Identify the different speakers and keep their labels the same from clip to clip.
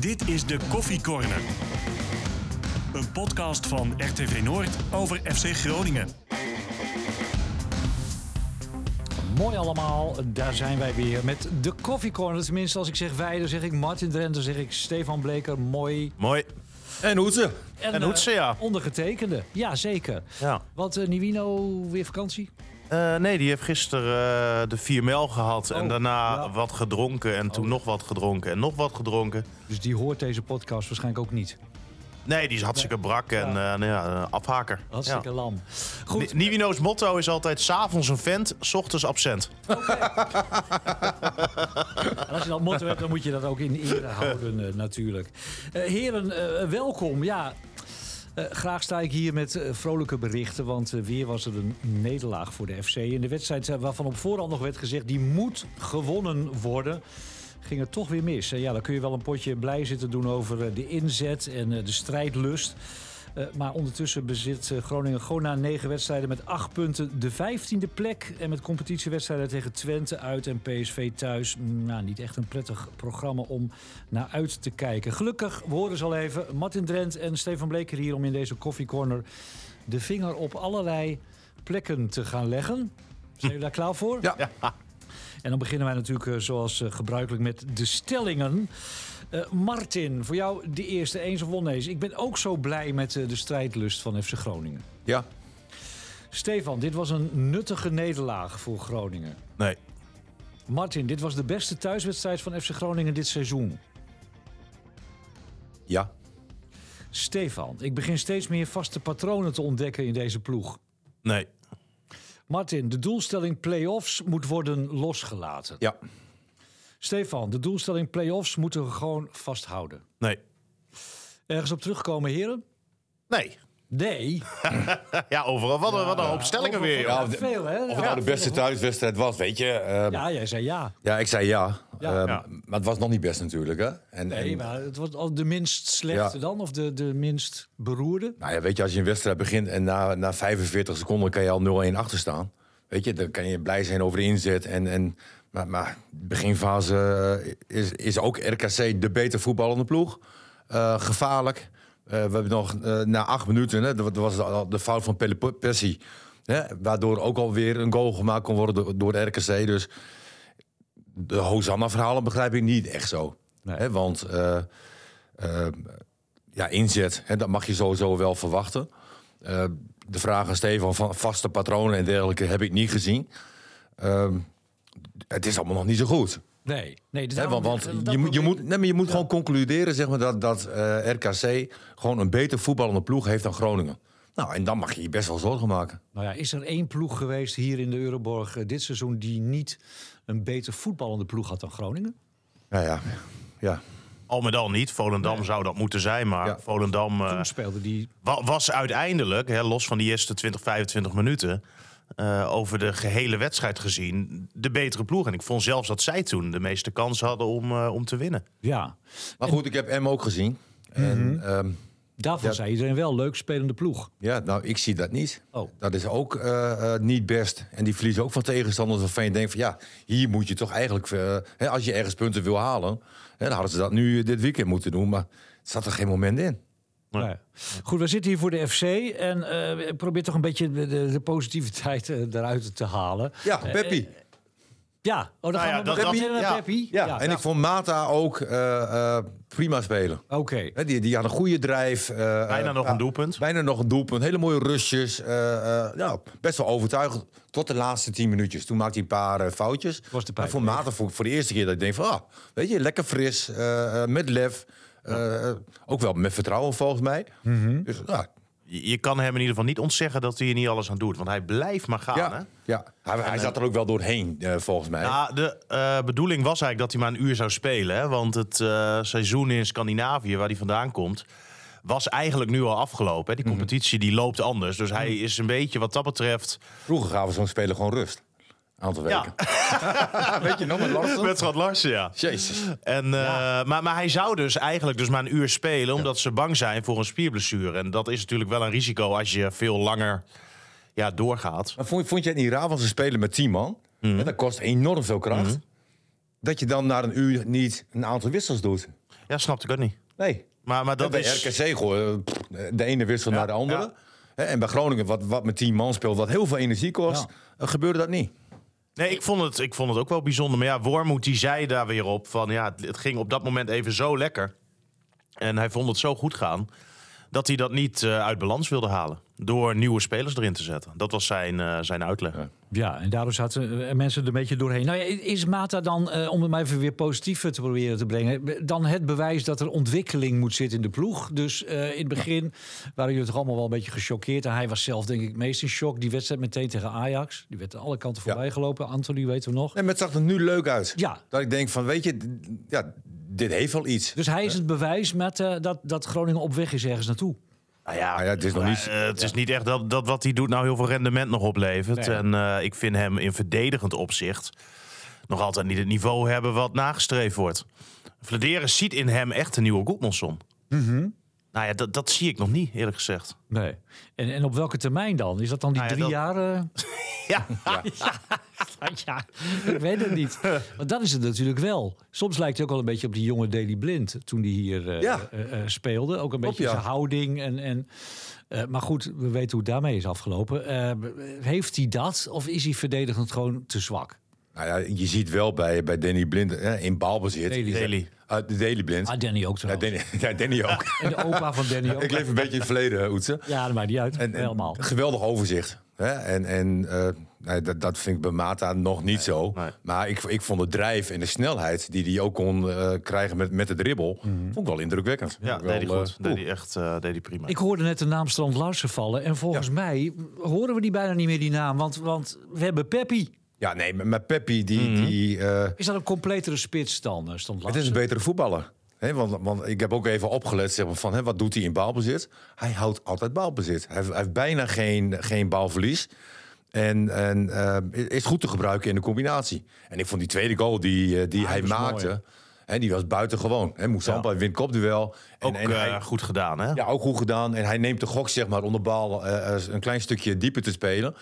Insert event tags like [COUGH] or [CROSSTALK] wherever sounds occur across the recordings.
Speaker 1: Dit is de Koffie Corner. Een podcast van RTV Noord over FC Groningen.
Speaker 2: Mooi allemaal, daar zijn wij weer met de Coffee Corner. Tenminste, als ik zeg wij, dan zeg ik Martin Drent, dan zeg ik Stefan Bleker. Mooi.
Speaker 3: Mooi.
Speaker 4: En Hoetse.
Speaker 3: En Hoetse, ja.
Speaker 2: eh, ondergetekende, ja zeker.
Speaker 3: Ja.
Speaker 2: Want eh Nivino weer vakantie?
Speaker 3: Eh, nee, die heeft gisteren eh, de 4 mijl gehad. en
Speaker 2: Oh,
Speaker 3: daarna
Speaker 2: ja.
Speaker 3: wat gedronken. En toen nog wat gedronken. En nog wat gedronken.
Speaker 2: Dus die hoort deze podcast waarschijnlijk ook niet.
Speaker 3: Nee, die is hartstikke brak en eh, nou ja, afhaker.
Speaker 2: Hartstikke
Speaker 3: Ja.
Speaker 2: lam. Goed,
Speaker 3: Nivino's motto is altijd... s'avonds een vent, s ochtends absent.
Speaker 2: En als je dat motto hebt, dan moet je dat ook in ere houden natuurlijk. Eh, heren, welkom. Ja, eh, graag sta ik hier met eh, vrolijke berichten, want eh, weer was er een nederlaag voor de FC. In de wedstrijd waarvan op voorhand nog werd gezegd, die moet gewonnen worden... Ging het toch weer mis. Ja, dan kun je wel een potje blij zitten doen over de inzet en de strijdlust. Eh, maar ondertussen bezit eh, Groningen gewoon na negen wedstrijden met acht punten de vijftiende plek. En met competitiewedstrijden tegen Twente uit en PSV thuis. mm, Nou, niet echt een prettig programma om naar uit te kijken. Gelukkig, we horen ze al even, Martin Drent en Stefan Bleker hier om in deze koffiecorner de vinger op allerlei plekken te gaan leggen. Zijn jullie daar klaar voor?
Speaker 4: Ja.
Speaker 2: En dan beginnen wij natuurlijk eh, zoals gebruikelijk met de stellingen. Eh, Martin, voor jou de eerste eens of oneens. Ik ben ook zo blij met eh, de strijdlust van FC Groningen.
Speaker 4: Ja.
Speaker 2: Stefan, dit was een nuttige nederlaag voor Groningen.
Speaker 3: Nee.
Speaker 2: Martin, dit was de beste thuiswedstrijd van FC Groningen dit seizoen.
Speaker 4: Ja.
Speaker 2: Stefan, ik begin steeds meer vaste patronen te ontdekken in deze ploeg.
Speaker 3: Nee.
Speaker 2: Martin, de doelstelling play-offs moet worden losgelaten.
Speaker 4: Ja.
Speaker 2: Stefan, de doelstelling play-offs moeten we gewoon vasthouden.
Speaker 3: Nee.
Speaker 2: Ergens op terugkomen, heren?
Speaker 3: Nee.
Speaker 2: Nee. [LAUGHS]
Speaker 3: Ja, overal. Wat, een- wat een hoop stellingen weer, joh.
Speaker 4: Ja,
Speaker 2: Ja, veel, hè?
Speaker 4: Of het nou de beste thuiswedstrijd was, weet je. eh, ja.
Speaker 2: Ja, jij zei ja.
Speaker 4: ik zei ja.
Speaker 2: Ja.
Speaker 3: Ja.
Speaker 4: Maar het was nog niet best natuurlijk, hè. En,
Speaker 2: Nee,
Speaker 4: en,
Speaker 2: maar het was al de minst slechte
Speaker 4: Ja.
Speaker 2: dan? Of de, de minst beroerde?
Speaker 4: Nou ja, weet je, als je een wedstrijd begint en na, na 45 seconden kan je al 0-1 achter staan. Weet je, dan kan je blij zijn over de inzet. En, en, maar, maar beginfase eh, is, is ook RKC de beter voetballende ploeg. Eh, gevaarlijk. Eh, we hebben nog na acht minuten, hè, dat was de fout van Pelle Pessi. Hè, waardoor ook alweer een goal gemaakt kon worden door, door de RKC. Dus de Hosanna-verhalen begrijp ik niet echt zo.
Speaker 2: Nee.
Speaker 4: Hè, want ja, inzet, hè, dat mag je sowieso wel verwachten. De vraag aan Stefan van vaste patronen en dergelijke heb ik niet gezien. Ehm, het is allemaal nog niet zo goed.
Speaker 2: Nee. nee dus
Speaker 4: want want
Speaker 2: dat
Speaker 4: je, moet, je, moet, nee, maar je moet gewoon concluderen zeg maar, dat, dat eh, RKC gewoon een beter voetballende ploeg heeft dan Groningen. Nou, en dan mag je je best wel zorgen maken.
Speaker 2: Nou ja, is er één ploeg geweest hier in de Euroborg eh, dit seizoen... die niet een beter voetballende ploeg had dan Groningen?
Speaker 4: Ja, ja. ja.
Speaker 3: Al met al niet. Volendam zou dat moeten zijn. Maar
Speaker 4: Ja.
Speaker 3: Volendam eh,
Speaker 2: Toen speelde die...
Speaker 3: wa- was uiteindelijk, hè, los van die eerste 20, 25 minuten... eh, over de gehele wedstrijd gezien, de betere ploeg. En ik vond zelfs dat zij toen de meeste kans hadden om, eh, om te winnen.
Speaker 2: Ja,
Speaker 4: Maar goed, ik heb M ook gezien. En ehm,
Speaker 2: daarvan
Speaker 4: Ja.
Speaker 2: zei iedereen wel, leuk spelende ploeg.
Speaker 4: ja, nou, ik zie dat niet.
Speaker 2: Oh.
Speaker 4: Dat is ook eh, eh, niet best. En die verliezen ook van tegenstanders waarvan je denkt van ja, hier moet je toch eigenlijk, hè, als je ergens punten wil halen, hè, dan hadden ze dat nu dit weekend moeten doen. Maar het zat er geen moment in.
Speaker 3: Ja.
Speaker 2: Goed, we zitten hier voor de FC en eh, ik probeer toch een beetje de, de, de positiviteit eh, eruit te halen.
Speaker 4: Ja,
Speaker 2: Eh,
Speaker 4: Peppi.
Speaker 2: ja, oh, dan
Speaker 3: Nou
Speaker 2: gaan
Speaker 3: ja,
Speaker 2: we
Speaker 3: dat-
Speaker 2: naar
Speaker 3: ja.
Speaker 2: Peppi.
Speaker 4: Ja, en ik vond Mata ook eh, eh, prima spelen.
Speaker 2: Oké.
Speaker 4: Hè, die, die had een goede drijf. eh,
Speaker 3: Bijna nog een doelpunt.
Speaker 4: Bijna nog een doelpunt. Hele mooie rustjes. eh, eh, ja, best wel overtuigend. Tot de laatste tien minuutjes. Toen maakte hij een paar foutjes.
Speaker 2: Was de
Speaker 4: voor. Mata voor, voor de eerste keer dat ik denk van... Ah, weet je, lekker fris. met lef. Eh, ook wel met vertrouwen volgens mij.
Speaker 2: Mhm.
Speaker 4: Dus ja,
Speaker 3: Je je kan hem in ieder geval niet ontzeggen dat hij er niet alles aan doet. Want hij blijft maar gaan. Hè?
Speaker 4: ja, ja. Hij, zat er ook wel doorheen eh, volgens mij.
Speaker 3: Ja, de eh, bedoeling was eigenlijk dat hij maar een uur zou spelen. Hè? Want het eh, seizoen in Scandinavië, waar hij vandaan komt, was eigenlijk nu al afgelopen. Hè? Die competitie die loopt anders. Dus hij is een beetje wat dat betreft.
Speaker 4: Vroeger gaven zo'n speler gewoon rust. Een aantal weken. [LAUGHS] Weet je nog met Larsen?
Speaker 3: Met Schat Larsen, ja.
Speaker 4: Jezus.
Speaker 3: En, eh, maar, maar hij zou dus eigenlijk dus maar een uur spelen, omdat ze bang zijn voor een spierblessure. En dat is natuurlijk wel een risico als je veel langer ja, doorgaat.
Speaker 4: Maar vond, vond je het niet raar, want ze spelen met 10 man. En dat kost enorm veel kracht. Dat je dan na een uur niet een aantal wissels doet.
Speaker 3: Ja, snapte ik ook niet.
Speaker 4: Nee.
Speaker 3: Maar, maar dat
Speaker 4: bij
Speaker 3: is...
Speaker 4: RKC pff, de ene wissel naar de andere. Hè, En bij Groningen, wat, wat met 10 man speelt, wat heel veel energie kost, eh, gebeurde dat niet.
Speaker 3: Nee, ik vond, het, ik vond het ook wel bijzonder. Maar ja, Wormoed die zei daar weer op van... ja, het, het ging op dat moment even zo lekker. En hij vond het zo goed gaan... dat hij dat niet eh, uit balans wilde halen. Door nieuwe spelers erin te zetten. Dat was zijn, eh, zijn uitleg.
Speaker 4: Ja.
Speaker 2: Ja, en daardoor zaten eh, mensen er een beetje doorheen. Nou ja, is Mata dan, eh, om het maar even weer positief te proberen te brengen... dan het bewijs dat er ontwikkeling moet zitten in de ploeg? Dus eh, in het begin waren jullie toch allemaal wel een beetje gechoqueerd. En hij was zelf denk ik meest in shock. Die wedstrijd meteen tegen Ajax. Die werd aan alle kanten
Speaker 4: Ja.
Speaker 2: voorbij gelopen. Anthony weten we nog.
Speaker 4: En het zag er nu leuk uit.
Speaker 2: Ja.
Speaker 4: Dat ik denk van, weet je, ja, dit heeft wel iets.
Speaker 2: Dus hij is het bewijs met, eh, dat, dat Groningen op weg is ergens naartoe.
Speaker 3: Nou ja,
Speaker 4: ja, het is nog niet...
Speaker 3: het is niet echt dat, dat wat hij doet nou heel veel rendement nog oplevert.
Speaker 2: Nee.
Speaker 3: En eh, ik vind hem in verdedigend opzicht nog altijd niet het niveau hebben wat nagestreefd wordt. Vladeren ziet in hem echt een nieuwe Goedmanson. Nou ja, dat, dat zie ik nog niet, eerlijk gezegd.
Speaker 2: Nee. En, en op welke termijn dan? Is dat dan die
Speaker 3: Nou ja,
Speaker 2: drie
Speaker 3: dat-
Speaker 2: jaar? eh? [LAUGHS] [LAUGHS]
Speaker 3: Ja,
Speaker 2: ja, ik weet het niet. Want dat is het natuurlijk wel. Soms lijkt hij ook wel een beetje op die jonge Daily Blind toen die hier eh,
Speaker 4: Ja.
Speaker 2: eh, eh, speelde. Ook een beetje
Speaker 4: ja.
Speaker 2: zijn houding. En, en, eh, maar goed, we weten hoe het daarmee is afgelopen. Eh, heeft hij dat of is hij verdedigend gewoon te zwak?
Speaker 4: Nou ja, je ziet wel bij, bij Danny Blind hè, in balbezit.
Speaker 2: Daily.
Speaker 3: Daily.
Speaker 4: Ah, de Daily Blind.
Speaker 2: Ah, Danny ook
Speaker 4: ja. Danny, ja, Danny ook. [LAUGHS]
Speaker 2: En de opa van Danny ook.
Speaker 4: ik leef een beetje in het verleden, Oetse.
Speaker 2: Ja, dat maakt niet uit.
Speaker 4: En, en
Speaker 2: Helemaal.
Speaker 4: geweldig overzicht. Hè? En, en eh, nee, dat, dat vind ik bij Mata nog niet zo.
Speaker 3: nee.
Speaker 4: Maar ik, ik vond de drijf en de snelheid die hij ook kon eh, krijgen met, met de dribbel, vond ik wel indrukwekkend.
Speaker 3: ja
Speaker 4: Vond ik
Speaker 3: deed hij
Speaker 4: wel,
Speaker 3: goed.
Speaker 4: eh,
Speaker 3: deed hij echt eh, deed hij prima.
Speaker 2: Ik hoorde net de naam Strand Larsen vallen. En volgens mij horen we die bijna niet meer, die naam. Want, want we hebben Peppi.
Speaker 4: Ja, nee, maar, maar Peppi, die,
Speaker 3: Mhm.
Speaker 4: die, eh,
Speaker 2: Is dat een completere spits dan, eh, Strand
Speaker 4: het is een betere voetballer. Hè, want, want ik heb ook even opgelet zeg maar, van hè, wat doet hij in balbezit. Hij houdt altijd balbezit. Hij heeft, hij heeft bijna geen, geen balverlies. En, en eh, is goed te gebruiken in de combinatie. En ik vond die tweede goal die, die
Speaker 2: Ah,
Speaker 4: hij
Speaker 2: mooi,
Speaker 4: hè, die was buitengewoon. Hè, Moussampa wint kopduel. En,
Speaker 3: ook
Speaker 4: en
Speaker 3: eh,
Speaker 4: hij,
Speaker 3: goed gedaan, hè?
Speaker 4: ja, ook goed gedaan. En hij neemt de gok zeg maar, om de bal eh, eh, een klein stukje dieper te spelen.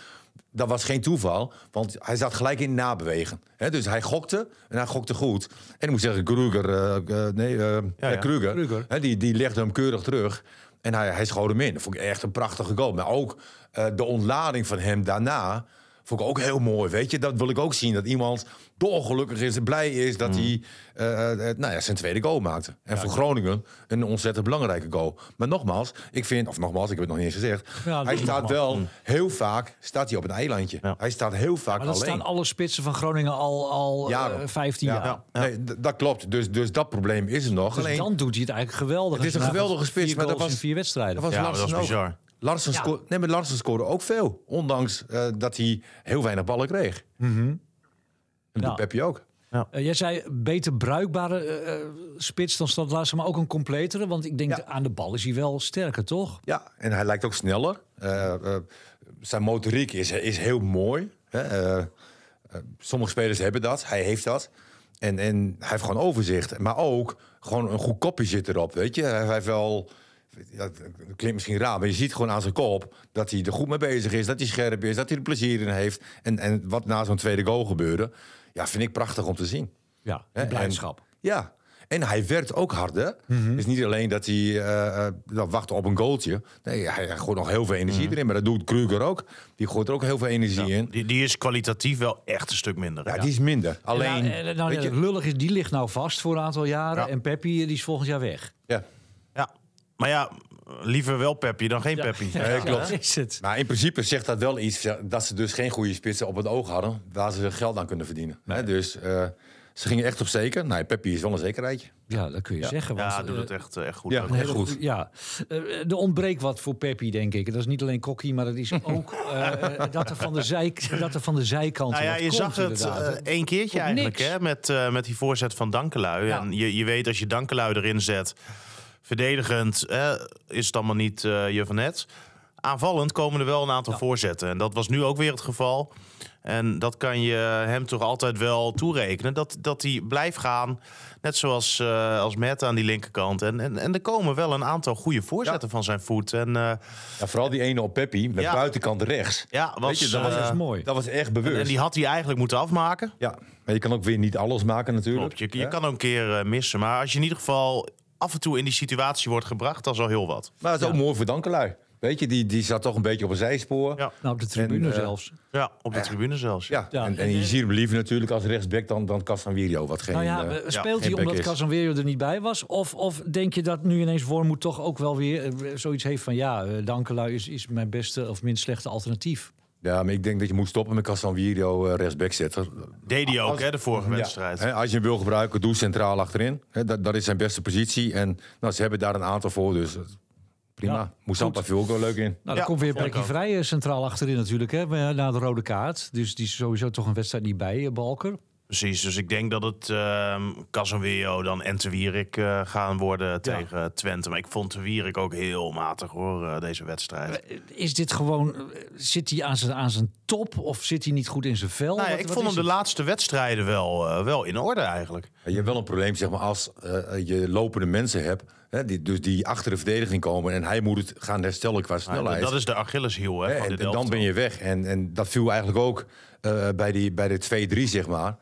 Speaker 4: Dat was geen toeval, want hij zat gelijk in nabewegen. Hè, dus hij gokte en hij gokte goed. En ik moet zeggen, Kruger, eh, eh, nee, eh,
Speaker 3: Ja,
Speaker 4: ja,
Speaker 3: ja.
Speaker 4: Kruger,
Speaker 2: Kruger.
Speaker 4: Hè, die, die legde hem keurig terug. En hij, hij schoot hem in. Dat vond ik echt een prachtige goal. Maar ook eh, de ontlading van hem daarna vond ik ook heel mooi. Weet je, dat wil ik ook zien. Dat iemand dolgelukkig is en blij is dat hij eh, eh, nou ja, zijn tweede goal maakte. En voor Groningen een ontzettend belangrijke goal. Maar nogmaals, ik vind, of nogmaals, ik heb het nog niet eens gezegd.
Speaker 2: Ja,
Speaker 4: hij staat
Speaker 2: nogmaals.
Speaker 4: wel heel vaak staat hij op een eilandje.
Speaker 3: Ja.
Speaker 4: Hij staat heel vaak
Speaker 2: Maar dat
Speaker 4: alleen.
Speaker 2: staan alle spitsen van Groningen al, al
Speaker 4: Jaren.
Speaker 2: eh, 15
Speaker 4: Ja,
Speaker 2: jaar.
Speaker 4: Nee, dat klopt. Dus, dus dat probleem is er nog.
Speaker 2: Dus
Speaker 4: alleen,
Speaker 2: dan doet hij het eigenlijk geweldig.
Speaker 4: Het is een geweldige spits, maar dat was-
Speaker 2: vier wedstrijden.
Speaker 4: dat was
Speaker 3: Ja, dat was bizar.
Speaker 4: Larsen,
Speaker 2: Ja.
Speaker 4: sco- nee, maar Larsen scoorde ook veel. Ondanks eh, dat hij heel weinig ballen kreeg. En dat
Speaker 2: Ja.
Speaker 4: doet Peppi ook.
Speaker 2: Eh, jij zei beter bruikbare eh, spits dan Stad Larsen, maar ook een completere. Want ik denk
Speaker 4: Ja.
Speaker 2: aan de bal is hij wel sterker, toch?
Speaker 4: Ja, en hij lijkt ook sneller. Eh, eh, zijn motoriek is, is heel mooi. Hè? Sommige spelers hebben dat. Hij heeft dat. En, en hij heeft gewoon overzicht. Maar ook gewoon een goed kopje zit erop. Weet je, hij heeft wel. Dat klinkt misschien raar, maar je ziet gewoon aan zijn kop dat hij er goed mee bezig is, dat hij scherp is, dat hij er plezier in heeft. En, en wat na zo'n tweede goal gebeurde, ja, vind ik prachtig om te zien.
Speaker 2: Ja, die blijdschap.
Speaker 4: en- ja. En hij werkt ook harder. Het is niet alleen dat hij eh, eh, dat wacht op een goaltje. Nee, hij, hij gooit nog heel veel energie
Speaker 2: Mhm.
Speaker 4: erin. Maar dat doet Kruger ook. Die gooit er ook heel veel energie in.
Speaker 3: Die, die is kwalitatief wel echt een stuk minder.
Speaker 4: Ja, die is minder. Alleen,
Speaker 2: Ja, eh, nou,
Speaker 4: weet je,
Speaker 2: lullig is, die ligt nou vast voor een aantal jaren.
Speaker 3: Ja.
Speaker 2: En Peppi die is volgend jaar weg.
Speaker 4: ja.
Speaker 3: Maar ja, liever wel Peppi dan geen Peppi.
Speaker 2: Ja,
Speaker 4: Nee, [LAUGHS] klopt.
Speaker 2: dat is het.
Speaker 4: Maar in principe zegt dat wel iets dat ze dus geen goede spitsen op het oog hadden. Waar ze geld aan kunnen verdienen. Hè, dus eh, ze gingen echt op zeker. Nou, Peppi is wel een zekerheidje.
Speaker 2: Ja, dat kun je zeggen. Want,
Speaker 3: Ja, doet
Speaker 2: eh,
Speaker 3: het echt, eh, echt goed.
Speaker 4: ja,
Speaker 3: Ook.
Speaker 4: heel goed.
Speaker 2: Ja, Eh, er ontbreekt wat voor Peppi, denk ik. Dat is niet alleen kokkie, maar dat is [LAUGHS] ook dat, er van de zijk, dat er van de zijkant.
Speaker 3: Nou ja, je
Speaker 2: komt,
Speaker 3: zag het één keertje eigenlijk,
Speaker 2: niks.
Speaker 3: hè, met, eh, met die voorzet van Dankelui.
Speaker 2: Ja.
Speaker 3: En je, je weet, als je Dankelui erin zet, verdedigend eh, is het allemaal niet eh, je van net. Aanvallend komen er wel een aantal voorzetten. En dat was nu ook weer het geval. En dat kan je hem toch altijd wel toerekenen. Dat, dat hij blijft gaan, net zoals eh, als Matt aan die linkerkant. En, en, en er komen wel een aantal goede voorzetten van zijn voet. En eh,
Speaker 4: Ja, vooral die ene op Peppi met
Speaker 3: Ja.
Speaker 4: buitenkant rechts.
Speaker 3: ja, was,
Speaker 4: Weet je, dat was
Speaker 2: is mooi.
Speaker 4: Dat was echt bewust.
Speaker 3: en die had hij eigenlijk moeten afmaken.
Speaker 4: Ja, maar je kan ook weer niet alles maken natuurlijk.
Speaker 3: Klopt, je, je kan ook een keer missen. Maar als je in ieder geval af en toe in die situatie wordt gebracht, dat is al heel wat.
Speaker 4: Maar het is ook mooi voor Dankelui. Weet je, die, die zat toch een beetje op een zijspoor.
Speaker 3: Ja.
Speaker 2: Nou, op de tribune
Speaker 4: En, eh,
Speaker 2: zelfs.
Speaker 3: Ja, op de tribune zelfs.
Speaker 4: Ja,
Speaker 2: Ja,
Speaker 4: en,
Speaker 2: en,
Speaker 4: je ziet hem liever natuurlijk als rechtsback dan, dan Casanvirio, wat geen...
Speaker 2: Nou ja,
Speaker 4: eh,
Speaker 2: speelt hij omdat. Casemiro er niet bij was? Of, of denk je dat nu ineens Wormoed toch ook wel weer eh, zoiets heeft van... ja, eh, Dankelui is, is mijn beste of minst slechte alternatief?
Speaker 4: Ja, maar ik denk dat je moet stoppen met Casanvirio uh, rechtsback zetten.
Speaker 3: Deed hij ook,
Speaker 4: Als-
Speaker 3: hè, de vorige
Speaker 4: Ja,
Speaker 3: wedstrijd.
Speaker 4: hè, als je hem wil gebruiken, doe centraal achterin. Hè, dat, dat is zijn beste positie. En nou, ze hebben daar een aantal voor, dus eh, prima.
Speaker 2: Ja,
Speaker 4: Moesampa viel ook wel leuk in.
Speaker 2: Nou, dan
Speaker 3: Ja,
Speaker 2: komt weer Brekkie. Vrij eh, centraal achterin natuurlijk, hè, eh, na de rode kaart. Dus die is sowieso toch een wedstrijd niet bij, eh, Balker.
Speaker 3: Precies, dus ik denk dat het ehm Casemiro dan en Te Wierik eh, gaan worden tegen Twente. Maar ik vond Te Wierik ook heel matig hoor, eh, deze wedstrijd.
Speaker 2: Eh, Is dit gewoon, zit hij aan zijn, aan zijn top of zit hij niet goed in zijn vel?
Speaker 3: Nou ja,
Speaker 2: Wat-
Speaker 3: ik
Speaker 2: wat
Speaker 3: vond hem de
Speaker 2: het?
Speaker 3: laatste wedstrijden wel, wel in orde eigenlijk.
Speaker 4: Je hebt wel een probleem zeg maar, als eh, je lopende mensen hebt. Hè, die, dus die achter de verdediging komen. En hij moet het gaan herstellen qua snelheid.
Speaker 3: dat is de Achilleshiel hè,
Speaker 4: en, en dan ben je weg. En, en dat viel eigenlijk ook eh, bij, die, bij de 2-3, zeg maar.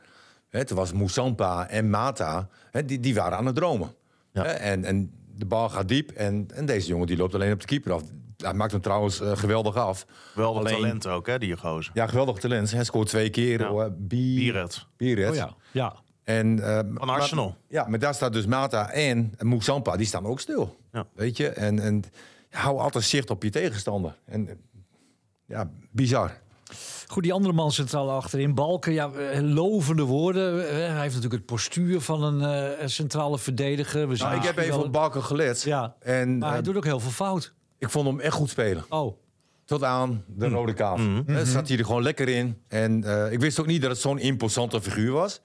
Speaker 4: Toen was Moussampa en Mata, hè, die, die waren aan het dromen.
Speaker 3: Ja.
Speaker 4: En, en de bal gaat diep en, en deze jongen die loopt alleen op de keeper af. Hij maakt hem trouwens eh, geweldig af. Alleen-
Speaker 3: talent ook, hè, die gozer.
Speaker 4: Ja, geweldig talent. Hij scoort twee keer.
Speaker 3: Ja. Bieret.
Speaker 4: Bieret.
Speaker 2: Oh ja, ja.
Speaker 4: En, eh,
Speaker 3: Van Arsenal.
Speaker 4: Maar, ja, maar daar staat dus Mata en Moussampa, die staan ook stil.
Speaker 3: Ja.
Speaker 4: Weet je? En, en hou altijd zicht op je tegenstander. En ja, bizar.
Speaker 2: Goed, die andere man centraal achterin, Balken, ja, eh, lovende woorden. Eh, Hij heeft natuurlijk het postuur van een eh, centrale verdediger. We zien
Speaker 4: Nou, ik heb even op Balken gelet.
Speaker 2: Ja,
Speaker 4: En
Speaker 2: maar hij
Speaker 4: eh,
Speaker 2: doet ook heel veel fout.
Speaker 4: ik vond hem echt goed spelen.
Speaker 2: Oh,
Speaker 4: Tot aan de rode kaart. Hè, zat hij er gewoon lekker in. En eh, ik wist ook niet dat het zo'n imposante figuur was.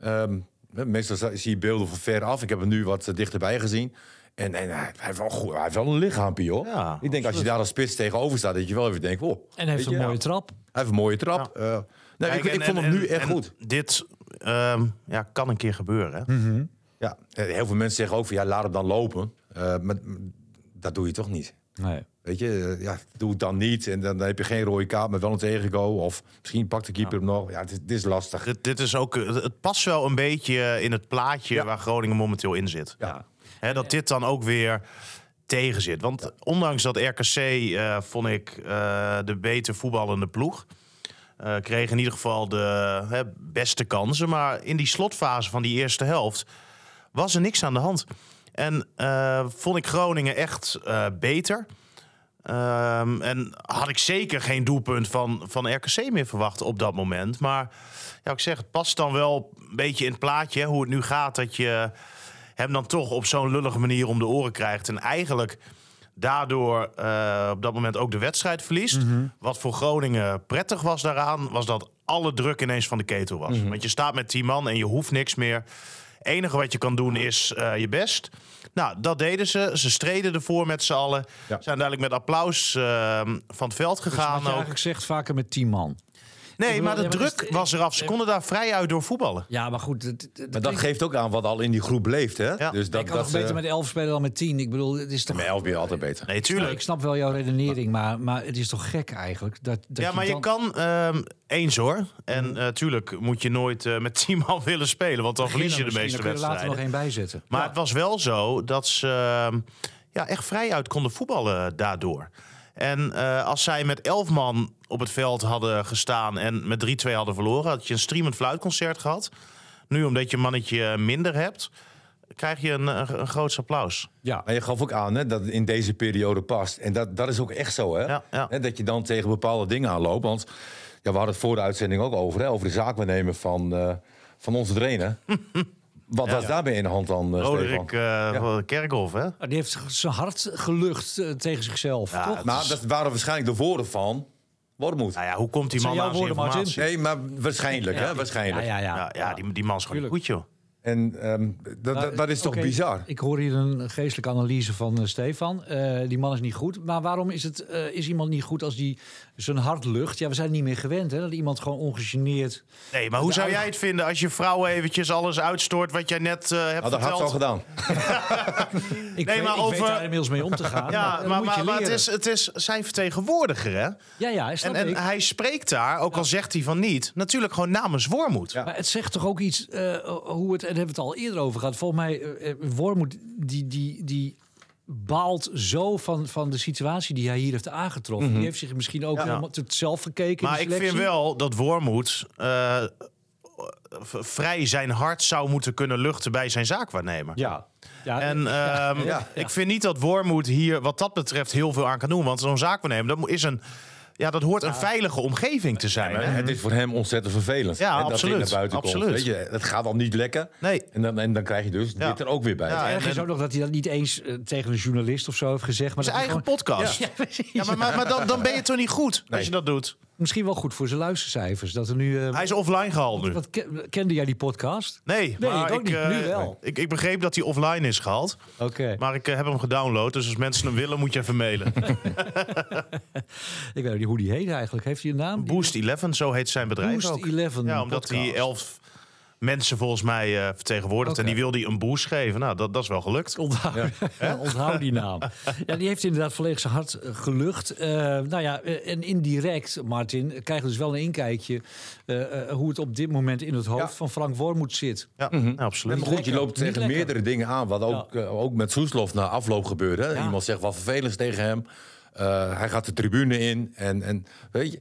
Speaker 4: Ehm, meestal zie je beelden van ver af. Ik heb hem nu wat eh, dichterbij gezien. En, en hij, heeft wel goed, hij heeft wel een lichaampje, hoor.
Speaker 3: Ja,
Speaker 4: ik denk als je daar als spits tegenover staat, dat je wel even denkt... Oh,
Speaker 2: en hij heeft een
Speaker 4: je,
Speaker 2: mooie
Speaker 4: ja,
Speaker 2: trap.
Speaker 4: Hij heeft een mooie trap. Eh, nee,
Speaker 3: Kijk,
Speaker 4: ik,
Speaker 3: en-
Speaker 4: ik vond
Speaker 3: en-
Speaker 4: hem nu echt goed.
Speaker 3: Dit ehm, ja, kan een keer gebeuren. Hè?
Speaker 4: Ja, heel veel mensen zeggen ook van ja, laat hem dan lopen. Eh, maar dat doe je toch niet.
Speaker 2: Nee.
Speaker 4: Weet je, eh, ja, doe het dan niet. En dan, dan heb je geen rode kaart, maar wel een tegengo. Of misschien pakt de keeper hem nog. Ja, het is, het is lastig.
Speaker 3: Dit, dit is ook, eh, het past wel een beetje in het plaatje
Speaker 4: Ja.
Speaker 3: waar Groningen momenteel in zit.
Speaker 4: Ja.
Speaker 3: Hè, dat dit dan ook weer tegen zit. Want ondanks dat RKC, eh, vond ik, eh, de beter voetballende ploeg... eh, kreeg in ieder geval de hè, beste kansen. Maar in die slotfase van die eerste helft was er niks aan de hand. En eh, vond ik Groningen echt eh, beter. Ehm, en had ik zeker geen doelpunt van, van RKC meer verwacht op dat moment. Maar ja, ik zeg, het past dan wel een beetje in het plaatje hè, hoe het nu gaat. Dat je hem dan toch op zo'n lullige manier om de oren krijgt. En eigenlijk daardoor eh, op dat moment ook de wedstrijd verliest. Wat voor Groningen prettig was daaraan, was dat alle druk ineens van de ketel was. Want je staat met 10 man en je hoeft niks meer. Enige wat je kan doen is eh, je best. Nou, dat deden ze. Ze streden ervoor met z'n allen.
Speaker 4: Ja.
Speaker 3: Zijn dadelijk met applaus eh, van het veld
Speaker 2: Dus
Speaker 3: gegaan.
Speaker 2: wat je
Speaker 3: ook.
Speaker 2: eigenlijk zegt, vaker met tien man.
Speaker 3: Nee,
Speaker 2: bedoel,
Speaker 3: maar de
Speaker 2: ja, maar
Speaker 3: druk
Speaker 2: het-
Speaker 3: was eraf. Ze konden daar vrij uit door voetballen.
Speaker 2: Ja, maar goed. het- het- het
Speaker 4: Maar dat geeft ook aan wat al in die groep leeft. Hè?
Speaker 3: Ja.
Speaker 4: Dus dat,
Speaker 2: ik kan
Speaker 4: dat
Speaker 2: nog beter
Speaker 4: eh,
Speaker 2: met elf spelen dan met tien. Ik bedoel, het is toch...
Speaker 4: met elf ben je altijd beter.
Speaker 3: Nee, tuurlijk.
Speaker 2: ik snap wel jouw redenering, maar, maar het is toch gek eigenlijk? Dat, dat
Speaker 3: ja, maar je
Speaker 2: dan-
Speaker 3: kan ehm, eens hoor. En eh tuurlijk moet je nooit eh, met 10 man [LAUGHS] willen spelen, want dan verlies je de meeste
Speaker 2: dan kun je er later nog
Speaker 3: wedstrijden.
Speaker 2: één bijzetten.
Speaker 3: Maar het was wel zo dat ze ehm, ja, echt vrij uit konden voetballen daardoor. En eh, als zij met 11 man op het veld hadden gestaan en met 3-2 hadden verloren, had je een streamend fluitconcert gehad. Nu, omdat je een mannetje minder hebt, krijg je een, een, een groots applaus.
Speaker 2: Ja,
Speaker 4: Maar je gaf ook aan hè, dat het in deze periode past. En dat, dat is ook echt zo, hè?
Speaker 3: Ja, ja.
Speaker 4: Hè, Dat je dan tegen bepaalde dingen aanloopt. Want ja, we hadden het voor de uitzending ook over, hè, over de zaakwaarnemer van, eh, van onze trainer. [LAUGHS] Wat was daarbij in de hand dan, uh,
Speaker 3: Roderick eh, Kerkhoff, hè?
Speaker 2: die heeft zijn hart gelucht tegen zichzelf,
Speaker 3: Ja,
Speaker 2: toch?
Speaker 4: Maar dat waren waarschijnlijk de woorden van Wormoed.
Speaker 3: Nou ja, hoe komt die man aan zijn informatie?
Speaker 4: Nee, maar waarschijnlijk, hè? Waarschijnlijk.
Speaker 2: Ja, ja, ja.
Speaker 3: Ja, ja die, die man is gewoon
Speaker 2: Tuurlijk.
Speaker 3: goed, joh.
Speaker 4: En ehm, dat, dat, dat is toch bizar?
Speaker 2: Ik hoor hier een geestelijke analyse van eh, Stefan. Eh, die man is niet goed. Maar waarom is, het, eh, is iemand niet goed als die zijn hart lucht? Ja, we zijn niet meer gewend, hè? Dat iemand gewoon ongegeneerd...
Speaker 3: Nee, maar hoe zou jij het vinden als je vrouw eventjes alles uitstoort wat jij net eh, hebt
Speaker 4: Nou, dat had ze al gedaan. [LAUGHS]
Speaker 2: Ik,
Speaker 3: Nee,
Speaker 2: weet,
Speaker 3: maar
Speaker 2: ik weet
Speaker 3: over-
Speaker 2: daar inmiddels mee om te gaan. [LAUGHS]
Speaker 3: Ja, maar, maar, het, is, het is zijn vertegenwoordiger, hè?
Speaker 2: Ja, ja, snap
Speaker 3: En, en
Speaker 2: ik.
Speaker 3: hij spreekt daar, ook al zegt hij van niet, natuurlijk gewoon namens Wormoed.
Speaker 4: Ja.
Speaker 2: Maar het zegt toch ook iets eh, hoe het hebben we het al eerder over gehad. Volgens mij, eh, eh, Wormoed, die, die, die baalt zo van, van de situatie die hij hier heeft aangetroffen. Die heeft zich misschien ook
Speaker 3: Ja.
Speaker 2: helemaal tot zelf gekeken. in
Speaker 3: Maar ik vind wel dat Wormoed eh, vrij zijn hart zou moeten kunnen luchten bij zijn zaakwaarnemer.
Speaker 2: Ja. ja
Speaker 3: En ehm,
Speaker 4: Ja.
Speaker 3: ik vind niet dat Wormoed hier wat dat betreft heel veel aan kan doen. Want zo'n zaakwaarnemer, dat is een, ja, dat hoort een veilige omgeving te zijn. Hè?
Speaker 4: het is voor hem ontzettend vervelend.
Speaker 3: Ja,
Speaker 4: dat
Speaker 3: absoluut.
Speaker 4: dit naar buiten
Speaker 3: Absoluut.
Speaker 4: komt. Weet je, het gaat al niet lekker.
Speaker 3: Nee.
Speaker 4: En dan, en dan krijg je dus
Speaker 3: Ja.
Speaker 4: dit er ook weer bij.
Speaker 3: Ja,
Speaker 2: Erg
Speaker 3: en-
Speaker 2: is ook nog dat hij dat niet eens eh, tegen een journalist of zo heeft gezegd. Maar
Speaker 3: Zijn
Speaker 2: dat
Speaker 3: eigen
Speaker 2: gewoon-
Speaker 3: podcast. [LAUGHS]
Speaker 2: Ja, precies.
Speaker 3: Ja, maar, maar, maar dan, dan ben je toch niet goed als je dat doet.
Speaker 2: Misschien wel goed voor zijn luistercijfers. Dat er nu. eh,
Speaker 3: Hij is offline gehaald nu.
Speaker 2: wat ke- kende jij die podcast?
Speaker 3: Nee,
Speaker 2: Nee,
Speaker 3: maar
Speaker 2: ik ook niet.
Speaker 3: eh,
Speaker 2: Nu wel.
Speaker 3: Ik, ik begreep dat hij offline is gehaald.
Speaker 2: Oké.
Speaker 3: Maar ik eh, heb hem gedownload. Dus als mensen hem willen, moet je even mailen. [LAUGHS]
Speaker 2: Ik weet niet hoe die heet eigenlijk. Heeft hij een naam?
Speaker 3: Boost 11, zo heet zijn bedrijf
Speaker 2: Boost
Speaker 3: ook.
Speaker 2: 11
Speaker 3: Ja, omdat
Speaker 2: podcast.
Speaker 3: hij elf mensen volgens mij eh, vertegenwoordigt.
Speaker 2: Oké.
Speaker 3: En die wilde hij een boost geven. Nou, dat, dat is wel gelukt.
Speaker 2: Onthoud, [LAUGHS] onthoud die naam. Ja, die heeft inderdaad volledig zijn hart eh, gelucht. Eh, nou ja, en indirect, Martin, krijgen we dus wel een inkijkje... eh, eh, hoe het op dit moment in het hoofd
Speaker 4: Ja.
Speaker 2: van Frank Wormoed zit.
Speaker 3: Ja,
Speaker 4: Ja,
Speaker 3: absoluut.
Speaker 4: maar goed, je loopt tegen
Speaker 2: lekker.
Speaker 4: meerdere dingen aan. Wat ook, ook met Soeslof na afloop gebeurde. Iemand zegt wat vervelends tegen hem. Eh, hij gaat de tribune in. En, en weet je,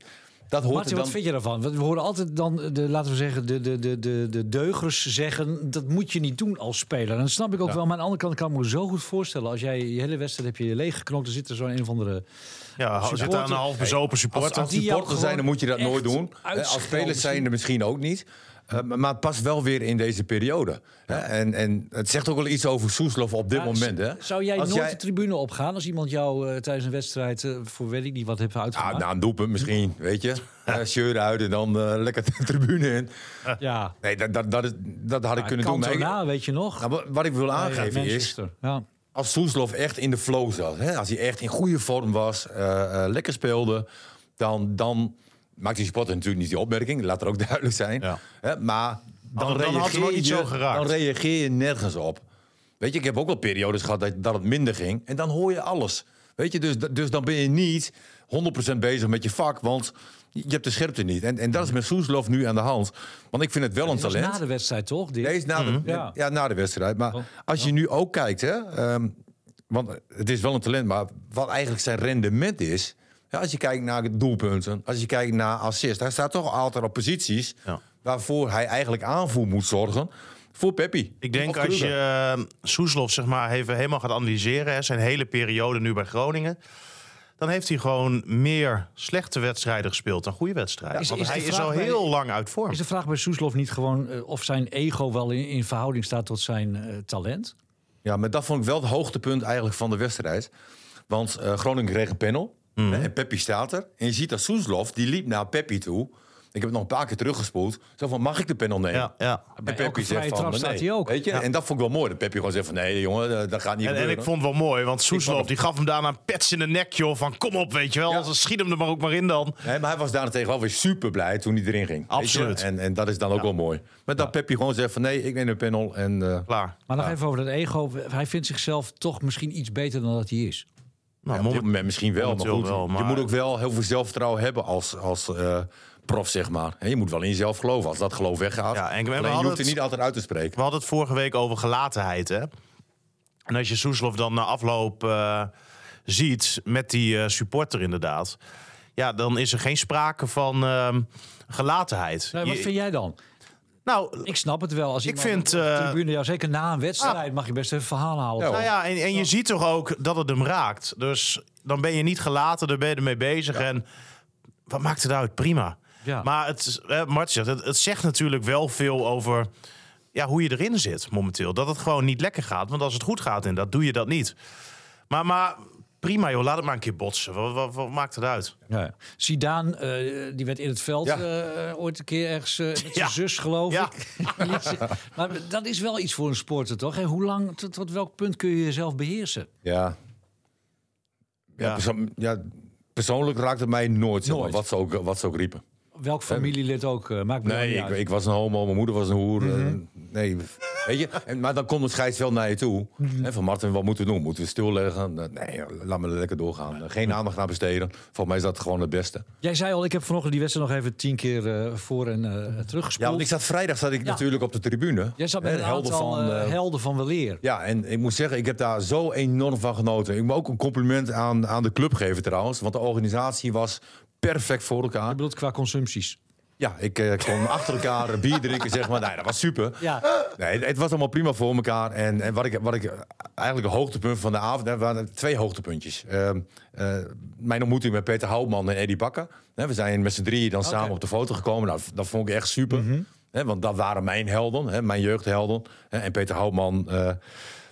Speaker 4: dat hoort
Speaker 2: Martin,
Speaker 4: er
Speaker 2: wat
Speaker 4: dan...
Speaker 2: vind je daarvan? Want We horen altijd dan, de, laten we zeggen, de, de, de, de, de deugers zeggen... dat moet je niet doen als speler. En dat snap ik ook wel. Maar aan de andere kant kan ik me zo goed voorstellen... als jij je hele wedstrijd heb je leeggeknokt... er zit er zo'n een of andere...
Speaker 3: Ja, zit
Speaker 2: Supporter-
Speaker 3: aan een half bezopen
Speaker 4: Als,
Speaker 3: supporter.
Speaker 4: als
Speaker 2: Die jou
Speaker 4: supporter zijn, dan moet je dat nooit doen. Als spelers zijn er misschien ook niet. Eh, maar het past wel weer in deze periode. Hè? En, en het zegt ook wel iets over Soeslof op dit
Speaker 2: Ja,
Speaker 4: moment. Hè?
Speaker 2: Zou jij
Speaker 4: Als
Speaker 2: nooit
Speaker 4: jij-
Speaker 2: de tribune opgaan... als iemand jou eh, tijdens een wedstrijd... eh, voor weet ik niet wat heeft
Speaker 4: Ah,
Speaker 2: uitgemaakt?
Speaker 4: na een doelpunt misschien, [LAUGHS] weet je. Shirt uit en dan eh, lekker de tribune in.
Speaker 2: ja,
Speaker 4: Nee, dat, dat, dat, had ik kunnen doen. Maar
Speaker 2: Cantona, weet je nog?
Speaker 4: nou, wat- ik wil aangeven is, als Soeslof echt in de flow zat, hè, als hij echt in goede vorm was, eh, eh, lekker speelde, dan, dan maakt die supporter natuurlijk niet die opmerking, laat er ook [LAUGHS] duidelijk zijn.
Speaker 3: Ja.
Speaker 4: Hè, maar dan, reageer
Speaker 3: niet
Speaker 4: je,
Speaker 3: zo geraakt.
Speaker 4: dan reageer je nergens op. Weet je, ik heb ook wel periodes gehad dat, dat het minder ging en dan hoor je alles. Weet je, dus, dus dan ben je niet 100% bezig met je vak, want je hebt de scherpte niet. En, en dat is met Soeslof nu aan de hand. Want ik vind het wel een talent.
Speaker 2: na de wedstrijd, toch? Dit?
Speaker 4: Nee, is na de,
Speaker 2: Ja.
Speaker 4: ja. na de wedstrijd. Maar
Speaker 2: Oh.
Speaker 4: als je nu ook kijkt, hè, ehm, want het is wel een talent, maar wat eigenlijk zijn rendement is. Ja, als je kijkt naar doelpunten, als je kijkt naar assist, hij staat toch altijd op posities
Speaker 3: Ja.
Speaker 4: waarvoor hij eigenlijk aanvoer moet zorgen voor Peppi.
Speaker 3: Ik denk als je uh, Soeslof zeg maar, even helemaal gaat analyseren, hè, zijn hele periode nu bij Groningen, dan heeft hij gewoon meer slechte wedstrijden gespeeld dan goede wedstrijden.
Speaker 2: Is-
Speaker 3: Want
Speaker 2: is
Speaker 3: hij is
Speaker 2: vraag
Speaker 3: al
Speaker 2: bij-
Speaker 3: heel lang uit vorm.
Speaker 2: Is de vraag bij Soeslof niet gewoon eh, of zijn ego wel in, in verhouding staat tot zijn eh, talent?
Speaker 4: Ja, maar dat vond ik wel het hoogtepunt eigenlijk van de wedstrijd. Want eh, Groningen kreeg een panel.
Speaker 3: Mhm.
Speaker 4: En Peppi staat er. En je ziet dat Soeslof, die liep naar Peppi toe. Ik heb het nog een paar keer teruggespoeld. Zo van, mag ik de panel nemen?
Speaker 3: Ja, ja.
Speaker 4: En
Speaker 2: elke vrije trap
Speaker 4: nee.
Speaker 2: staat hij ook.
Speaker 4: Weet je? En dat vond ik wel mooi. Dat Peppi gewoon zegt van, nee jongen, dat gaat niet
Speaker 3: En, en
Speaker 4: gebeuren.
Speaker 3: ik vond het wel mooi, want Soeslof die gaf hem daarna een pets in de nek, joh. Van kom op, weet je wel.
Speaker 4: Ja.
Speaker 3: Schiet hem er maar ook maar in dan.
Speaker 4: Nee, maar hij was daarentegen wel weer super blij toen hij erin ging.
Speaker 3: Absoluut.
Speaker 4: En, en dat is dan ook wel mooi. Maar dat Peppi gewoon zegt van, nee, ik neem een panel. En, eh,
Speaker 3: Klaar.
Speaker 2: Maar nog even over dat ego. Hij vindt zichzelf toch misschien iets beter dan dat hij is.
Speaker 3: Nou,
Speaker 4: ja, op dit
Speaker 3: moment-
Speaker 4: misschien wel, maar goed.
Speaker 3: wel,
Speaker 4: Je moet ook wel heel veel zelfvertrouwen hebben als, als eh, prof, zeg maar. En je moet wel in jezelf geloven. Als dat geloof weggaat,
Speaker 3: Ja, en we
Speaker 4: alleen je hoeft er
Speaker 3: het-
Speaker 4: niet altijd uit te spreken.
Speaker 3: We hadden het vorige week over gelatenheid, hè. En als je Soeslof dan na afloop eh, ziet met die eh, supporter inderdaad... Ja, dan is er geen sprake van ehm, gelatenheid.
Speaker 2: Nee, wat
Speaker 3: Je-
Speaker 2: vind jij dan?
Speaker 3: Nou,
Speaker 2: Ik snap het wel. Als
Speaker 3: Ik vind,
Speaker 2: op de
Speaker 3: eh,
Speaker 2: tribune, ja, zeker na een wedstrijd, mag je best even verhaal halen.
Speaker 4: Ja,
Speaker 3: Nou ja, en, en je ziet toch ook dat het hem raakt. Dus dan ben je niet gelaten, daar ben je ermee bezig. En wat maakt het uit? Prima.
Speaker 2: Ja.
Speaker 3: Maar het, eh, Mart zegt, het, het zegt natuurlijk wel veel over ja, hoe je erin zit momenteel. Dat het gewoon niet lekker gaat. Want als het goed gaat, en dat doe je dat niet. Maar, maar prima joh, laat het maar een keer botsen. Wat, wat, wat maakt het uit?
Speaker 2: Ja, ja. Zidane, eh, die werd in het veld
Speaker 4: Ja.
Speaker 2: eh, ooit een keer ergens eh, met zijn zus, geloof
Speaker 3: Ja.
Speaker 2: ik. [LAUGHS] Maar dat is wel iets voor een sporter, toch? En hoe lang, tot, tot welk punt kun je jezelf beheersen?
Speaker 4: Ja. Ja,
Speaker 3: Ja.
Speaker 4: perso- ja, persoonlijk raakt het mij nooit, zeg maar,
Speaker 2: Nooit.
Speaker 4: wat, ze ook, wat ze ook riepen.
Speaker 2: Welk familielid ook, eh, maakt me
Speaker 4: Nee,
Speaker 2: niet
Speaker 4: ik,
Speaker 2: uit.
Speaker 4: ik was een homo, mijn moeder was een hoer. eh, nee, Weet je? En, maar dan komt het scheids wel naar je toe. En van Martin, wat moeten we doen? Moeten we stilleggen? Nee, laat me lekker doorgaan. Geen aandacht naar besteden. Volgens mij is dat gewoon het beste.
Speaker 2: Jij zei al, ik heb vanochtend die wedstrijd nog even tien keer eh, voor en eh teruggespoeld.
Speaker 4: Ja, want ik zat vrijdag zat ik
Speaker 2: Ja.
Speaker 4: natuurlijk op de tribune.
Speaker 2: Jij zat met een
Speaker 4: helden van,
Speaker 2: eh,
Speaker 4: eh,
Speaker 2: helden van weleer.
Speaker 4: Ja, en ik moet zeggen, ik heb daar zo enorm van genoten. Ik moet ook een compliment aan, aan de club geven trouwens. Want de organisatie was perfect voor elkaar.
Speaker 2: Ik bedoel qua consumpties.
Speaker 4: Ja, ik eh, kon achter elkaar bier drinken, zeg maar. Nee, dat was super.
Speaker 2: Ja.
Speaker 4: Nee, het, het was allemaal prima voor elkaar. En, en wat, ik, wat ik eigenlijk een hoogtepunt van de avond... Er waren twee hoogtepuntjes. Ehm, eh, mijn ontmoeting met Peter Houtman en Eddie Bakker. Hè, we zijn met z'n drieën dan samen op de foto gekomen. Nou, dat vond ik echt super. Hè, want dat waren mijn helden, hè, mijn jeugdhelden. Hè, en Peter Houtman... eh,